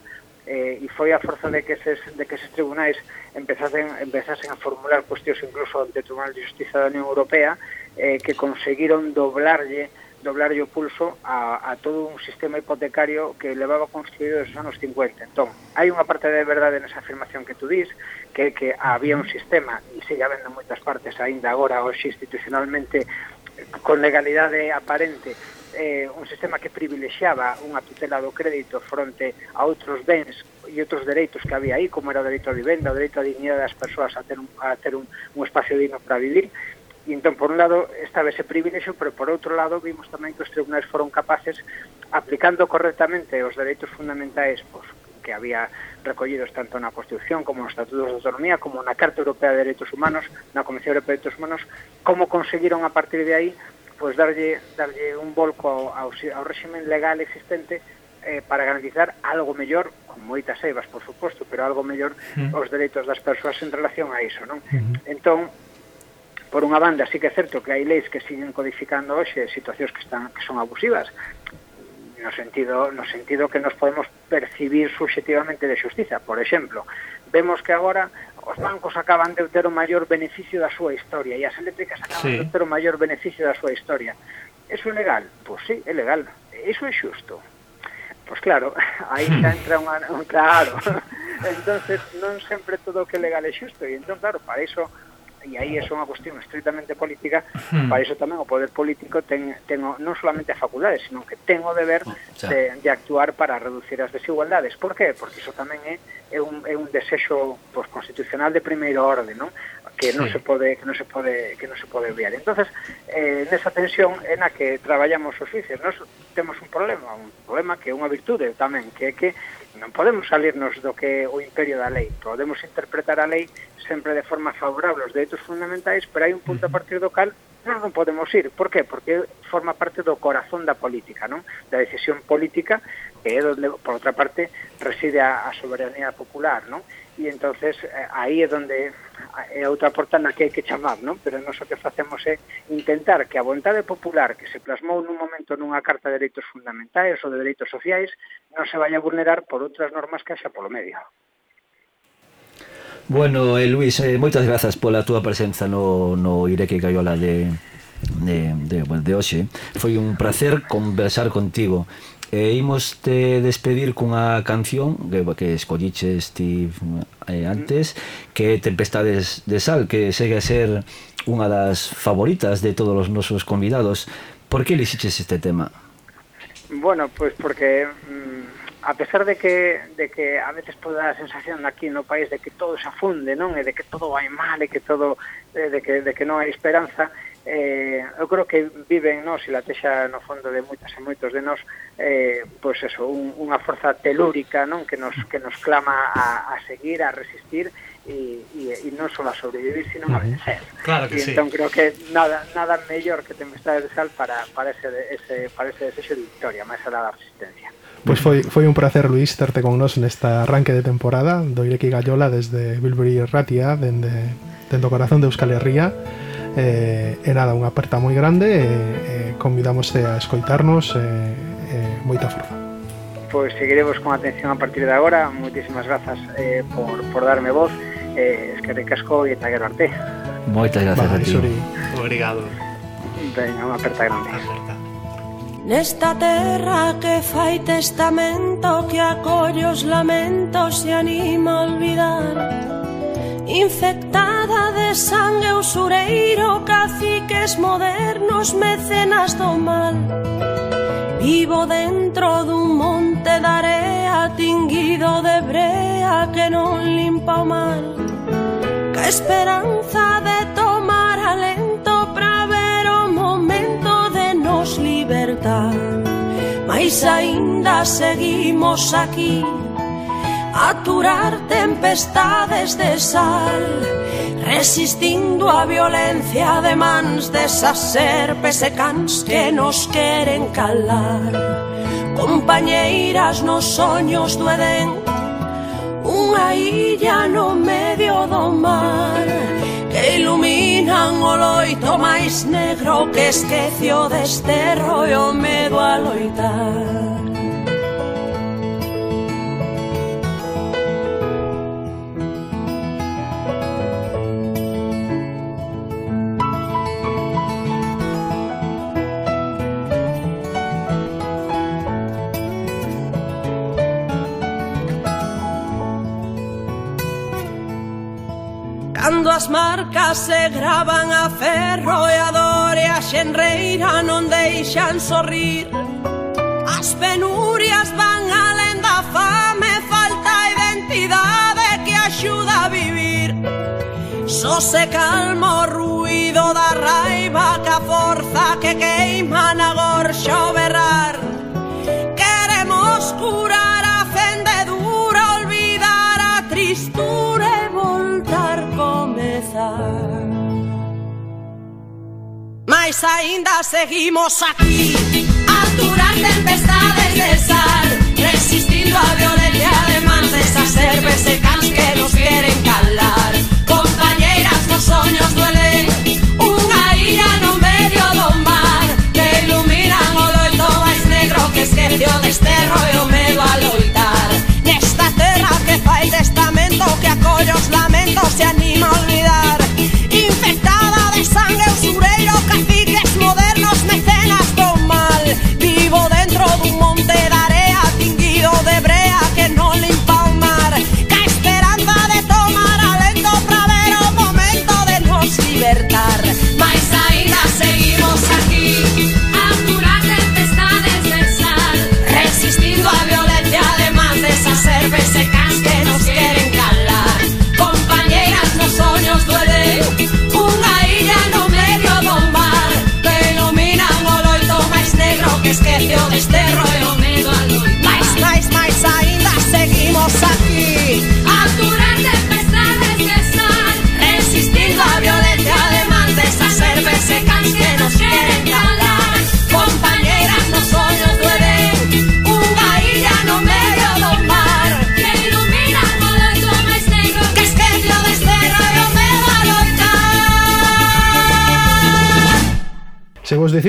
Eh, e foi a forza de que eses, de que eses tribunais empezasen, empezasen a formular cuestións incluso ante o Tribunal de Justiza da Unión Europea eh, que conseguiron doblarlle doblar o pulso a, a todo un sistema hipotecario que levaba construído desde os anos 50. Entón, hai unha parte de verdade nesa afirmación que tú dis, que que había un sistema, e sigue habendo moitas partes aínda agora, hoxe institucionalmente, con legalidade aparente, eh, un sistema que privilexiaba unha tutela do crédito fronte a outros bens e outros dereitos que había aí, como era o dereito á vivenda, o dereito á dignidade das persoas a ter un, a ter un, un espacio digno para vivir, E entón, por un lado, estaba ese privilexio, pero por outro lado, vimos tamén que os tribunais foron capaces, aplicando correctamente os dereitos fundamentais pois, que había recollidos tanto na Constitución como nos Estatutos de Autonomía, como na Carta Europea de Dereitos Humanos, na Comisión Europea de Dereitos Humanos, como conseguiron a partir de aí pois darlle, darlle un volco ao, ao, ao legal existente eh, para garantizar algo mellor, con moitas eivas, por suposto, pero algo mellor mm. os dereitos das persoas en relación a iso, non? Mm -hmm. Entón, Por unha banda, sí que é certo que hai leis que siguen codificando hoxe situacións que están que son abusivas, no sentido no sentido que nos podemos percibir subjetivamente de xustiza. Por exemplo, vemos que agora os bancos acaban de obter o maior beneficio da súa historia e as eléctricas acaban sí. de obter o maior beneficio da súa historia. Eso é legal? Pois sí, é legal. Eso é xusto. Pois claro, aí xa entra unha, un claro. entonces non sempre todo o que é legal é xusto e entón claro, para iso e aí é unha cuestión estritamente política, hmm. para iso tamén o poder político ten, ten o, non solamente a facultades, sino que ten o deber oh, de, de actuar para reducir as desigualdades. Por qué? Porque iso tamén é, é, un, é un desexo pues, constitucional de primeiro orde, non? que non se pode que non se pode que non se pode obviar. Entonces, eh nesa tensión é na que traballamos os xuíces, nós temos un problema, un problema que é unha virtude tamén, que é que Non podemos salirnos do que o imperio da lei. Podemos interpretar a lei sempre de forma favorable aos dereitos fundamentais, pero hai un punto a partir do cal nós non podemos ir. Por qué? Porque forma parte do corazón da política, non? Da decisión política, que é onde, por outra parte, reside a, a soberanía popular, non? E entonces eh, aí é onde é outra porta na que hai que chamar, non? Pero nós o que facemos é intentar que a vontade popular que se plasmou nun momento nunha carta de dereitos fundamentais ou de dereitos sociais non se vaya a vulnerar por outras normas que haxa polo medio. Bueno, eh, Luis, eh, moitas grazas pola túa presenza no, no Ireque Gaiola de, de, de, de hoxe. Foi un placer conversar contigo. E imos te despedir cunha canción que, que escolliches ti eh, antes, que Tempestades de Sal, que segue a ser unha das favoritas de todos os nosos convidados. Por que elixiches este tema? Bueno, pois pues porque mm, a pesar de que, de que a veces pois toda a sensación aquí no país de que todo se afunde, non? E de que todo vai mal, e que todo eh, de que, de que non hai esperanza, eh, eu creo que viven nós e latexa no fondo de moitas e moitos de nós eh, pois eso, un, unha forza telúrica non que nos, que nos clama a, a seguir, a resistir e, e, e non só a sobrevivir, sino a vencer. Claro que e sí. entón creo que nada, nada mellor que tempestades de sal para, para, ese, ese, para ese desexo de victoria, máis a la resistencia. Pois foi, foi un placer, Luis, terte con nos nesta arranque de temporada do Ireki Gallola desde Bilbiri Ratia, dende, dende o corazón de Euskal Herria. E, eh, e nada, unha aperta moi grande e, eh, eh e a escoitarnos e, eh, e moita forza. Pois seguiremos con atención a partir de agora. Moitísimas grazas eh, por, por darme voz. Eh, eskerrik asko e Taguero arte. Moitas grazas a ti. Obrigado. Venga, unha aperta grande. Aperta. Nesta terra que fai testamento Que acolle os lamentos e anima a olvidar. Infectada de sangue usureiro Caciques modernos, mecenas do mal. Vivo dentro dun monte de area Tinguido de brea que non limpa o mal Que esperanza de tomar alento demos libertad Mas aínda seguimos aquí. A aturar tempestades de sal Resistindo a violencia de mans desas serpes e cans que nos queren calar. Compañeiras nos soños do Edén Unha illa no medio do mar iluminan o loito máis negro que esquecio e o medo a loitar Cando as marcas se gravan a ferro e a dor e a xenreira non deixan sorrir. As penurias van alén da fame, falta identidade que axuda a vivir. Só se calma o ruido da raiva que a forza que queima na gorxa o berrar. Mas aínda seguimos aquí. A durar tempestades de sal Resistindo a violencia de mans serpes e cans que nos queren calar. Compañeiras nos soños duelen. Unha illa no medio do mar Que iluminan o loito máis negro Que esquece o desterro e o medo a loitar. Nesta terra que fai testamento Que acolle os lamentos e anima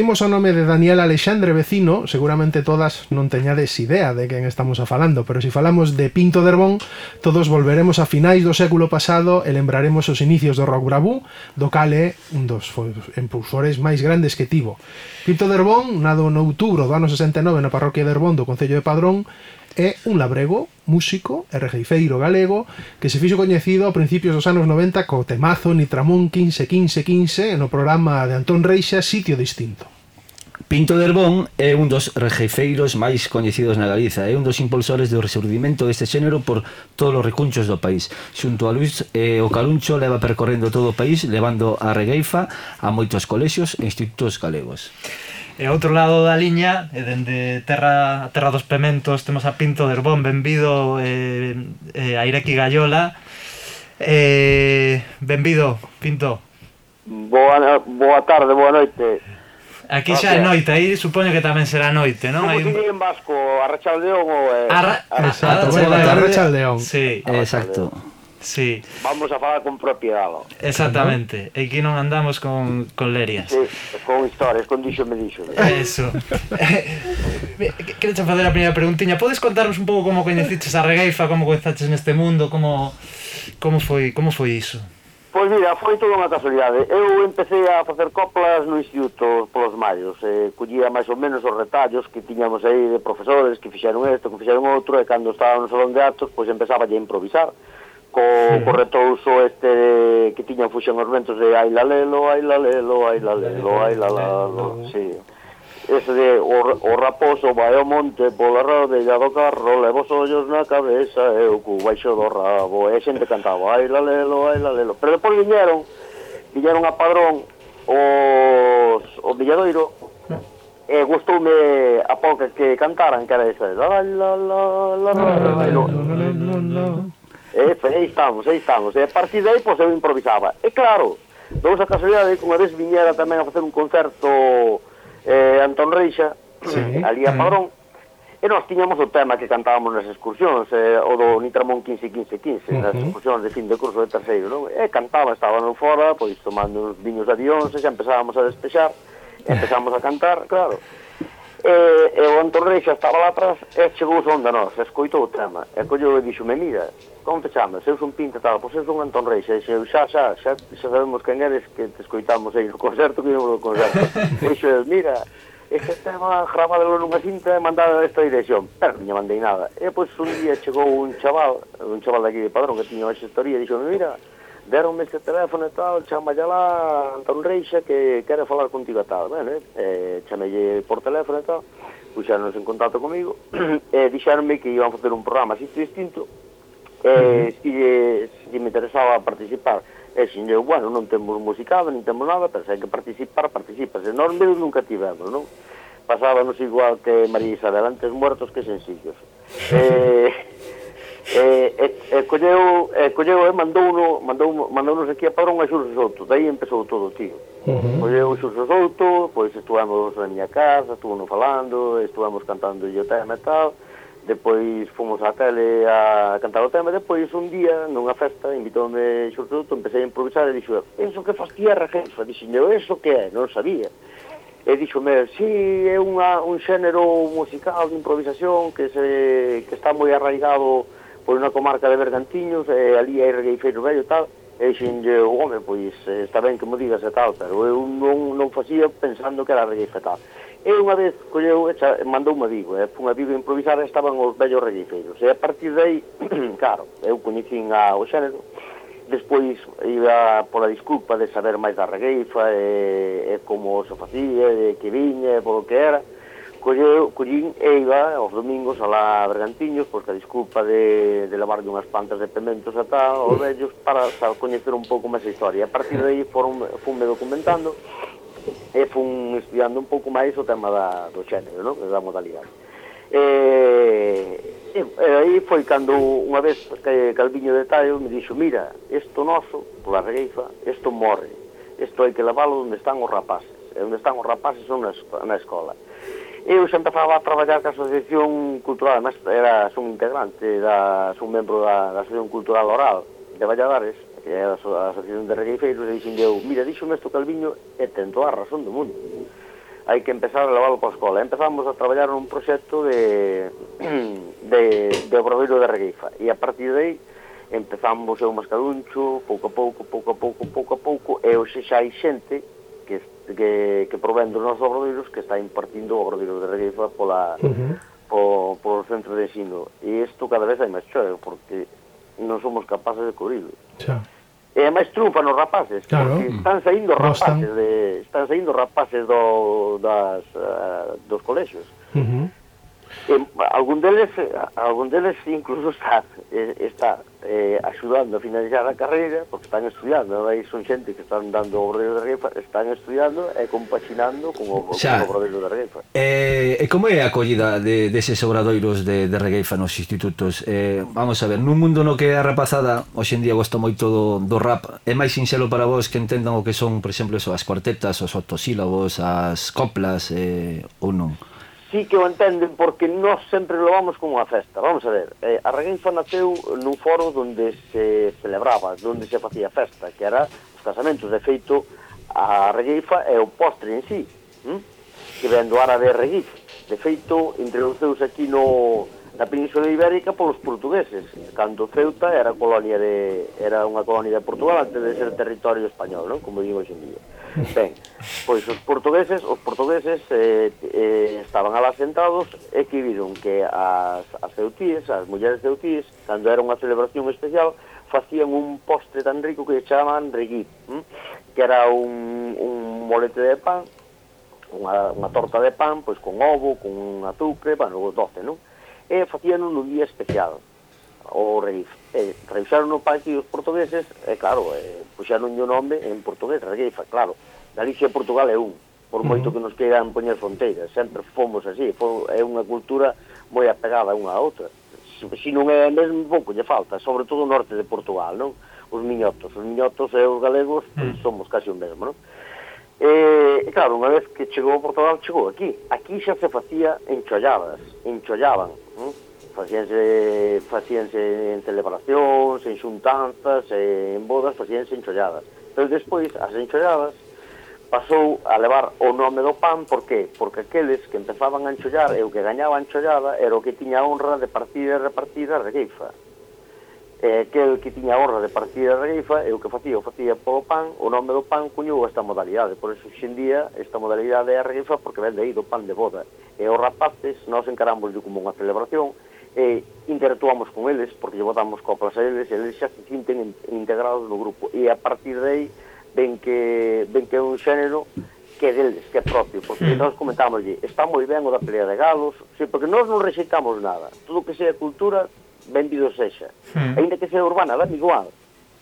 Imos o nome de Daniel Alexandre Vecino, seguramente todas non teñades idea de quen estamos a falando, pero se si falamos de Pinto Derbón, todos volveremos a finais do século pasado e lembraremos os inicios do rock bravú, do cal é un dos impulsores máis grandes que tivo. Pinto Derbón, nado no outubro do ano 69 na parroquia de Derbón do Concello de Padrón, é un labrego, músico e regeifeiro galego que se fixo coñecido a principios dos anos 90 co temazo Nitramón 15 15 15 no programa de Antón Reixa Sitio Distinto. Pinto de Herbón é un dos rejeifeiros máis coñecidos na Galiza, é un dos impulsores do resurdimento deste xénero por todos os recunchos do país. Xunto a Luis eh, o Caluncho leva percorrendo todo o país, levando a regueifa a moitos colexios e institutos galegos. E ao outro lado da liña, e dende terra, terra dos Pementos, temos a Pinto de Herbón, benvido eh, eh, a Ireki Gallola. Eh, benvido, Pinto. Boa, boa tarde, boa noite. Aquí xa é noite, aí supoño que tamén será noite, non? Como Hay... se en vasco, Arrachaldeón ou... Eh... Arra... Exacto, Arrachaldeón. Sí. Exacto. Sí. Vamos a falar con propiedade. Exactamente. E aquí non andamos con, con lerias. Sí, con historias, con dixo me dixo. Eso. Eh, Quero facer a primeira preguntiña. Podes contarnos un pouco como coñeciches a Regaifa, como coñezaches neste mundo, como como foi, como foi iso? Pois mira, foi toda unha casualidade. Eu empecé a facer coplas no instituto polos maios. Eh, collía máis ou menos os retallos que tiñamos aí de profesores que fixeron isto, que fixeron outro, e cando estaba no salón de actos, pois empezaba a improvisar. Co, sí. co retouso este que tiñan fuxen os ventos de Ailalelo, Ailalelo, Ailalelo, Ailalelo, Ailalelo, Ailalelo, Ailalelo, Ailalelo, Ailalelo, Ailalelo, ese de o, o raposo vai ao monte pola rodella do carro, levo os ollos na cabeza e o cu baixo do rabo, e xente cantaba, ai la lelo, ai la lelo. Pero depois viñeron, viñeron a Padrón os, o Villadoiro, e gustoume a pouca que cantaran, que era esa, la la la la la la la E aí estamos, aí estamos. E a partir de aí, pois, eu improvisaba. E claro, dou esa casualidade que unha vez viñera tamén a facer un concerto eh, Antón Reixa, sí, Alía a Padrón, E nós tiñamos o tema que cantábamos nas excursións, eh, o do Nitramón 15-15-15, uh -huh. nas excursións de fin de curso de terceiro, non? E cantaba, estábamos fora, pois tomando uns viños de avións, e xa empezábamos a despexar, empezamos a cantar, claro. E, e o Antón xa estaba lá atrás e chegou son de nós, escoitou o tema. E colleu e dixo, me mira, como te chamas? Eu son Pinta tal, pois eu son Antón Reis. E dixo, xa, xa, xa, xa sabemos quen eres que te escoitamos aí no concerto que íbamos no concerto. e dixo, mira, este tema grabado nunha cinta e mandada esta dirección. Pero non mandei nada. E pois un día chegou un chaval, un chaval daqui de Padrón que tiña unha xestoría, e dixo, mira, Deronme este teléfono e tal, chama lá Antón Reixa que quere falar contigo e tal. Bueno, eh, chamelle por teléfono e tal, pois puxaronos en contacto comigo e dixeronme que iban a facer un programa así distinto eh, si, se si me interesaba participar e xin eu, bueno, non temos musicado, nin temos nada, pero se hai que participar, participas. E nós menos nunca tivemos, non? Pasábamos igual que María Isabel, antes muertos que sencillos. Eh, E, e, e colleu, e colleu e mandouno, mandou, mandounos aquí a Padrón a Xurxo Souto, daí empezou todo, tío. Uh -huh. Colleu Xurxo Souto, pois estuvamos na miña casa, estuvamos falando, estuvamos cantando o tema e tal, depois fomos á tele a cantar o tema, depois un día, nunha festa, invitoume Xurxo Souto, empecé a improvisar e dixo, eso que faz tierra, jefa? dixo, eso que é? Non sabía. E dixome, si, sí, é unha, un xénero musical de improvisación que, se, que está moi arraigado por unha comarca de Bergantiños, e eh, ali hai regueifeiro vello tal, e xenlle o home, pois eh, está ben que mo digas e tal, pero eu non, non facía pensando que era regueife tal. E unha vez colleu, echa, mandou unha Vigo, eh, e eh, unha Vigo improvisada estaban os vellos regueifeiros. E a partir dai, claro, eu coñecín a, o xénero, despois iba pola disculpa de saber máis da regueifa, e, e como se facía, e que viña, e polo que era, colleu, collín eiva aos domingos a la Bergantiños, pois a disculpa de, de lavarlle unhas plantas de pementos ata os mm. vellos para, para coñecer un pouco máis a historia. A partir de aí foron, fun documentando e fun estudiando un pouco máis o tema da, do xénero, non? da modalidade. E, e, e aí foi cando unha vez que Calviño de Tallo me dixo mira, isto noso, pola regueifa, isto morre, isto hai que lavalo onde están os rapaces, e onde están os rapaces son na, na escola. Eu xa empezaba a traballar ca Asociación Cultural, además era son integrante, da, son membro da, da Asociación Cultural Oral de Valladares, que é a, a Asociación de Regueifeiros, e dixen eu, mira, díxome isto Calviño e ten toda a razón do mundo. Hai que empezar a leválo para a escola. Empezamos a traballar nun proxecto de, de, de Obraveiro de Regueifa, e a partir de aí empezamos eu mascaruncho, pouco a pouco, pouco a pouco, pouco a pouco, e hoxe xa hai xente que, que provén dos nosos obradoiros que está impartindo o obradoiro de Regueifa pola, uh -huh. po, por centro de ensino. E isto cada vez hai máis choio, porque non somos capaces de cubrirlo. Xa. E é máis trufa nos rapaces, claro. porque están saindo rapaces, de, están saindo rapaces do, das, uh, dos colexios. Uh -huh eh, algún deles algún deles incluso está eh, está eh, axudando a finalizar a carreira porque están estudiando aí son xente que están dando o Obradoiro de regueifa, están estudiando e compaxinando con o, Xa, o Obradoiro de regueifa. eh, E como é a acollida de, deses obradoiros de, de Regueifa nos institutos? Eh, vamos a ver, nun mundo no que a rapazada hoxendía gosta moito do, do rap é máis sinxelo para vos que entendan o que son por exemplo eso, as cuartetas, os octosílabos as coplas eh, ou non? sí que o entenden porque nós sempre lo vamos como unha festa. Vamos a ver, eh, a reguenfa naceu nun foro onde se celebraba, onde se facía festa, que era os casamentos. De feito, a regueifa é o postre en sí, hm? que ven do árabe reguif. De feito, introduceuse aquí no, na Península Ibérica polos portugueses, cando Ceuta era colonia de era unha colonia de Portugal antes de ser territorio español, non? Como digo hoxe en día. Ben, pois os portugueses, os portugueses eh, eh, estaban alá sentados e que viron que as, as ceutíes, as mulleres ceutíes, cando era unha celebración especial, facían un postre tan rico que chamaban reguí, hm? que era un, un molete de pan, unha, unha torta de pan, pois con ovo, con un bueno, doce, non? E facían un día especial o revi eh, revisaron o partido os portugueses e eh, claro, eh, puxaron o nome en portugués, Reifa, claro. Galicia e Portugal é un, por moito que nos queiran poñer fronteiras, sempre fomos así, foi, é unha cultura moi apegada unha a outra. Se, se non é mesmo pouco lle falta, sobre todo o norte de Portugal, non? Os miñotos, os miñotos e os galegos pois, mm. somos casi o mesmo, non? E, e claro, unha vez que chegou a Portugal, chegou aquí. Aquí xa se facía encholladas, enchollaban, non? facíanse, facíanse en celebracións, en xuntanzas, en bodas, facíanse encholladas. Pero despois, as encholladas pasou a levar o nome do pan, por qué? Porque aqueles que empezaban a enchollar e o que gañaba a enchollada era o que tiña honra de partida e repartir a regueifa. E aquel que tiña honra de partida a regueifa e o que facía, o facía polo pan, o nome do pan cuñou esta modalidade. Por eso, xendía, esta modalidade é a regueifa porque vende aí do pan de boda. E os rapaces, nós encaramos como unha celebración, eh, interactuamos con eles, porque lle botamos coplas a eles, e eles xa se sinten integrados no grupo. E a partir de aí, ven que, ven que é un xénero que é deles, que é propio, porque mm. nós comentábamos está moi ben o da pelea de galos, sí, porque nós non rexeitamos nada, todo que sea cultura, bendido sexa, mm. ainda que sea urbana, dan igual,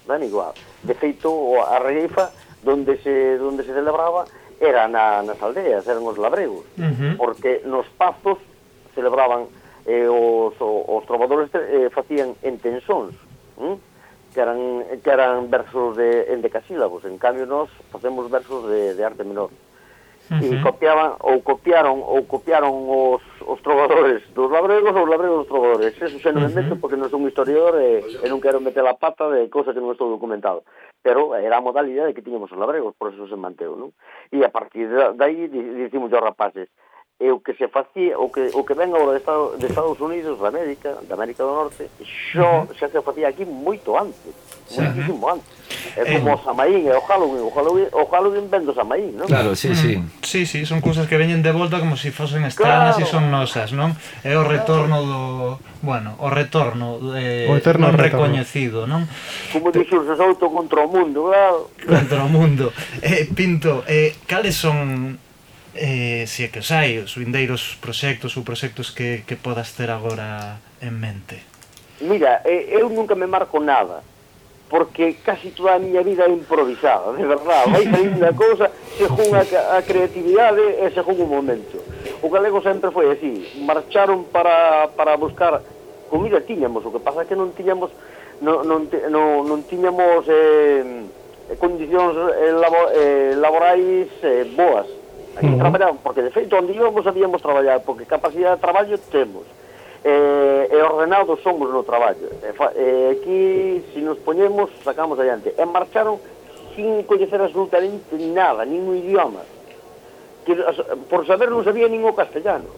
dan igual. De feito, a Reifa, donde se, donde se celebraba, era na, nas aldeas, eran os labregos, uh -huh. porque nos pazos celebraban eh, os, os trovadores eh, facían en tensóns, ¿m? que eran, que eran versos de, en decasílabos, en cambio nos facemos versos de, de arte menor. Uh -huh. E copiaban, ou copiaron, ou copiaron os, os trovadores dos labregos ou labregos dos trovadores. Eso xa non me meto porque non son un historiador e, e non quero meter a pata de cosas que non estou documentado. Pero era a modalidade que tiñamos os labregos, por eso se manteu, non? E a partir de aí dicimos aos rapaces, e o que se facía, o que, o que ven agora de, Estado, de Estados Unidos, da América, da América do Norte, xo, xa se facía aquí moito antes, moitísimo antes. É eh. como eh, o Samaín e o Halloween, o Halloween, o Halloween ven do Samaín, non? Claro, sí, sí. Mm, sí, sí, son cousas que veñen de volta como se si fosen estranas e claro. son nosas, non? É o retorno do... Bueno, o retorno de, o eterno non retorno. recoñecido, non? Como dixo os auto contra o mundo, claro. Contra o mundo. Eh, Pinto, eh, cales son eh, se é que os hai, os vindeiros proxectos ou proxectos que, que podas ter agora en mente? Mira, eu nunca me marco nada porque casi toda a miña vida é improvisada, de verdade, vai salindo a cousa según a, a creatividade e según o momento. O galego sempre foi así, marcharon para, para buscar comida tiñamos, o que pasa é que non tiñamos non, non, non, non tiñamos eh, condicións eh, labo, eh, laborais eh, boas Aquí uh -huh. porque de feito onde íbamos sabíamos traballar, porque capacidade de traballo temos. Eh, e ordenados somos no traballo. E, fa, eh, aquí, se si nos poñemos, sacamos adiante. E marcharon sin coñecer absolutamente nada, ningún idioma. Que, por saber non sabía nin o castellano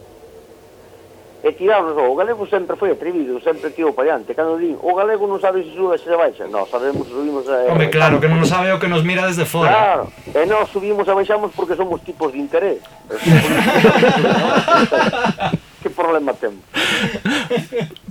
e tirarnos o galego sempre foi atrevido, sempre tirou para diante. Cando din, o galego non sabe se sube se baixa. Non, sabemos, se subimos... Eh, Hombre, claro, que non sabe o que nos mira desde fora. Claro, e nós subimos e baixamos porque somos tipos de interés. que problema temos?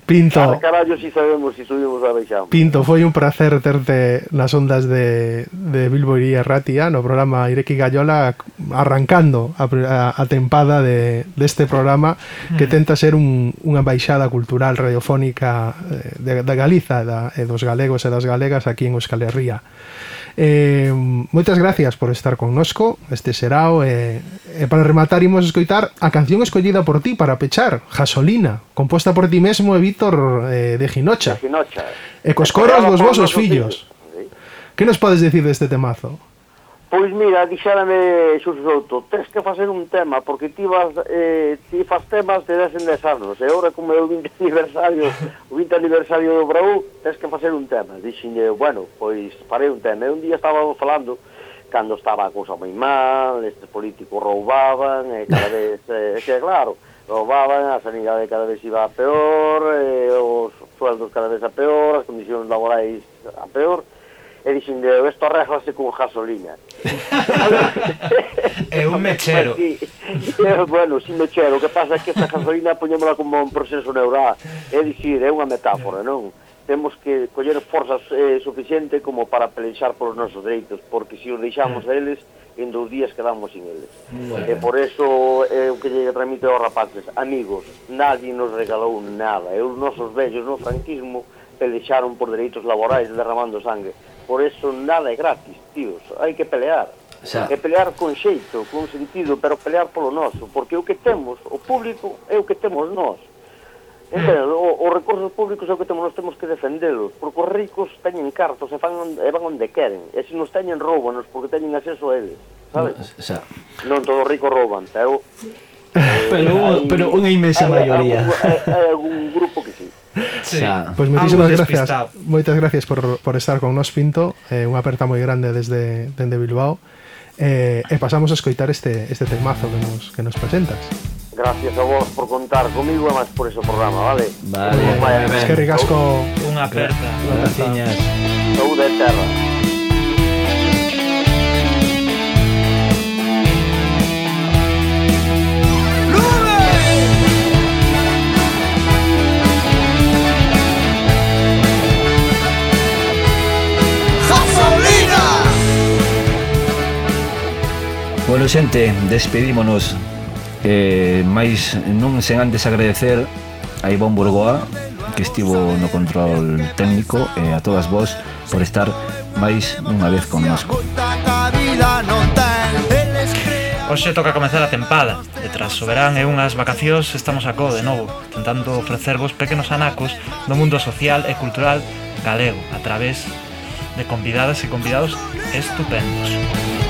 Pinto. Para carallo si sabemos si subimos a baixamos. Pinto, foi un placer terte nas ondas de, de Bilbo e Ratia ah, no programa Ireki Gallola arrancando a, a, a tempada de, deste de programa que mm. tenta ser un, unha baixada cultural radiofónica eh, de, de Galiza da, e dos galegos e das galegas aquí en Euskal Herria. Eh, moitas gracias por estar connosco Este será o, eh, e para rematar imos escoitar a canción escollida por ti para pechar Gasolina, composta por ti mesmo e Víctor eh, de Ginocha, de Ginocha. E cos coros dos vosos fillos sí. Que nos podes decir deste temazo? Pois mira, dixárame Xurxo Souto, tens que facer un tema, porque ti, vas, eh, ti faz temas de 10 en 10 anos, e ora como é o 20 aniversario, o 20 aniversario do Brau, tens que facer un tema. Dixinlle, bueno, pois farei un tema. E un día estaba falando, cando estaba a cousa moi mal, estes políticos roubaban, e cada vez, eh, que claro, roubaban, a sanidade cada vez iba a peor, eh, os sueldos cada vez a peor, as condicións laborais a peor, e dixenlle, isto arreglase con gasolina. é un mechero. Pues, sí. É, bueno, si sí, mechero, o que pasa é que esta gasolina poñémola como un proceso neural, é dicir, é unha metáfora, non? Temos que coller forzas eh, suficiente como para pelexar polos nosos dereitos, porque se si os deixamos a eles, en dous días quedamos sin eles. Bueno. E por eso é eh, o que lle transmite aos rapaces, amigos, nadie nos regalou nada, e os nosos vellos no franquismo pelexaron por dereitos laborais derramando sangue. Por eso nada é gratis, tíos, hai que pelear. Xa. E pelear con xeito, con sentido, pero pelear polo noso, porque o que temos, o público, é o que temos nós. Entendo, hmm. os recursos públicos é o que temos, nós temos que defendelos, porque os ricos teñen cartos e, fan, e van onde queren, e se nos teñen roubanos porque teñen acceso a eles, sabes? Xa. Non todos os ricos rouban, pero... Eh, pero, eh, pero unha inmensa hai, maioría. Hai, hai, hai algún grupo que sí sí. Xa. Pois pues moitísimas gracias. Moitas gracias por, por estar con nos, Pinto. Eh, unha aperta moi grande desde, dende Bilbao. Eh, e pasamos a escoitar este, este temazo que nos, que nos presentas. Gracias a vos por contar comigo e máis por ese programa, vale? Vale, vale. Es que ricasco... Unha aperta. Unha aperta. Saúde terra. Bueno, xente, despedímonos eh, Mais non sen antes agradecer a Ivón Burgoa Que estivo no control técnico E eh, a todas vos por estar máis unha vez connosco Hoxe toca comenzar a tempada E tras o verán e unhas vacacións estamos a co de novo Tentando ofrecervos pequenos anacos do mundo social e cultural galego A través de convidadas e convidados estupendos.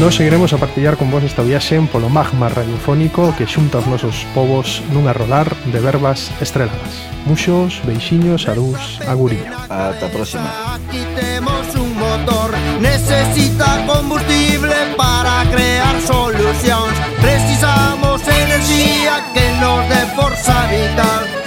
Nos seguiremos a partillar con vos esta viaxe polo magma radiofónico que xunta os nosos povos nunha rolar de verbas estreladas. Muxos, beixiños, adús, aguriño. Ata a próxima. Aquí temos un motor Necesita combustible para crear solucións Precisamos enerxía que nos dé forza vital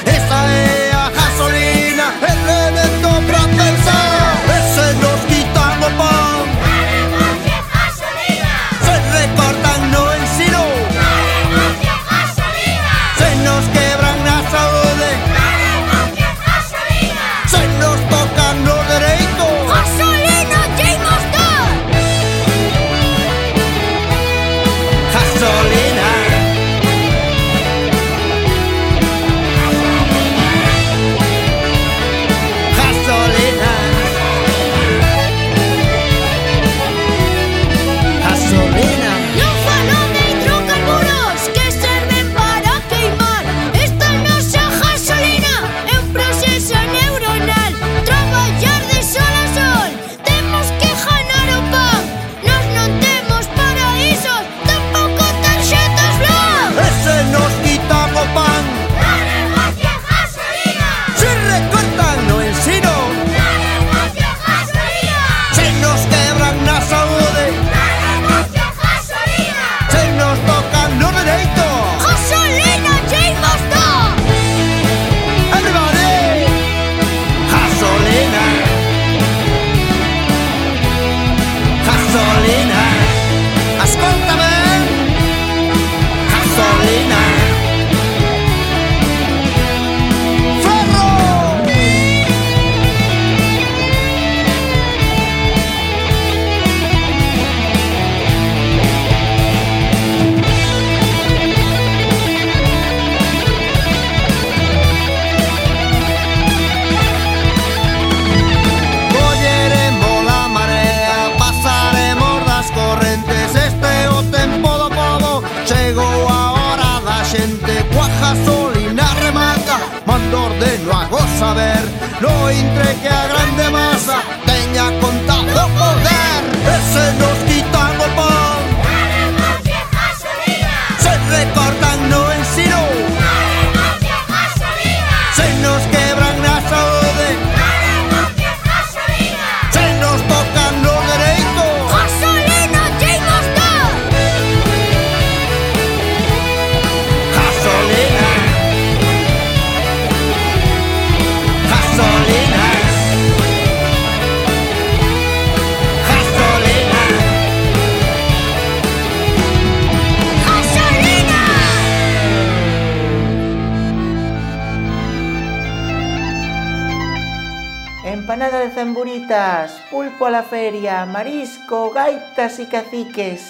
prefectas e caciques.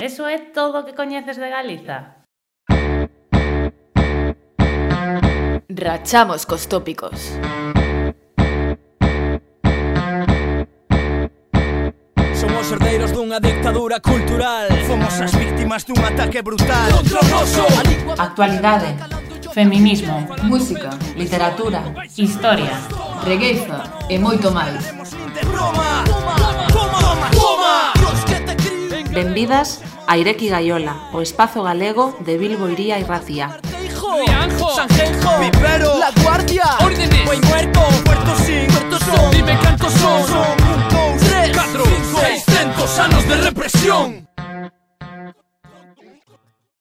Eso é todo o que coñeces de Galiza. Rachamos cos tópicos. Somos herdeiros dunha dictadura cultural Fomos as víctimas dun ataque brutal Contra o noso Actualidade Feminismo Música Literatura Historia Regueiza e moito máis Roma, Roma. Benvidas a Ireki Gaiola, o espazo galego de Bilbo Iría Racía. Rianjo Sanjenjo Vivero La Guardia Órdenes. Buen Muerto Puerto Sin Puerto Son. Dime cantos son. Son un, dous, Tres catro, Cinco seis Seiscentos anos de represión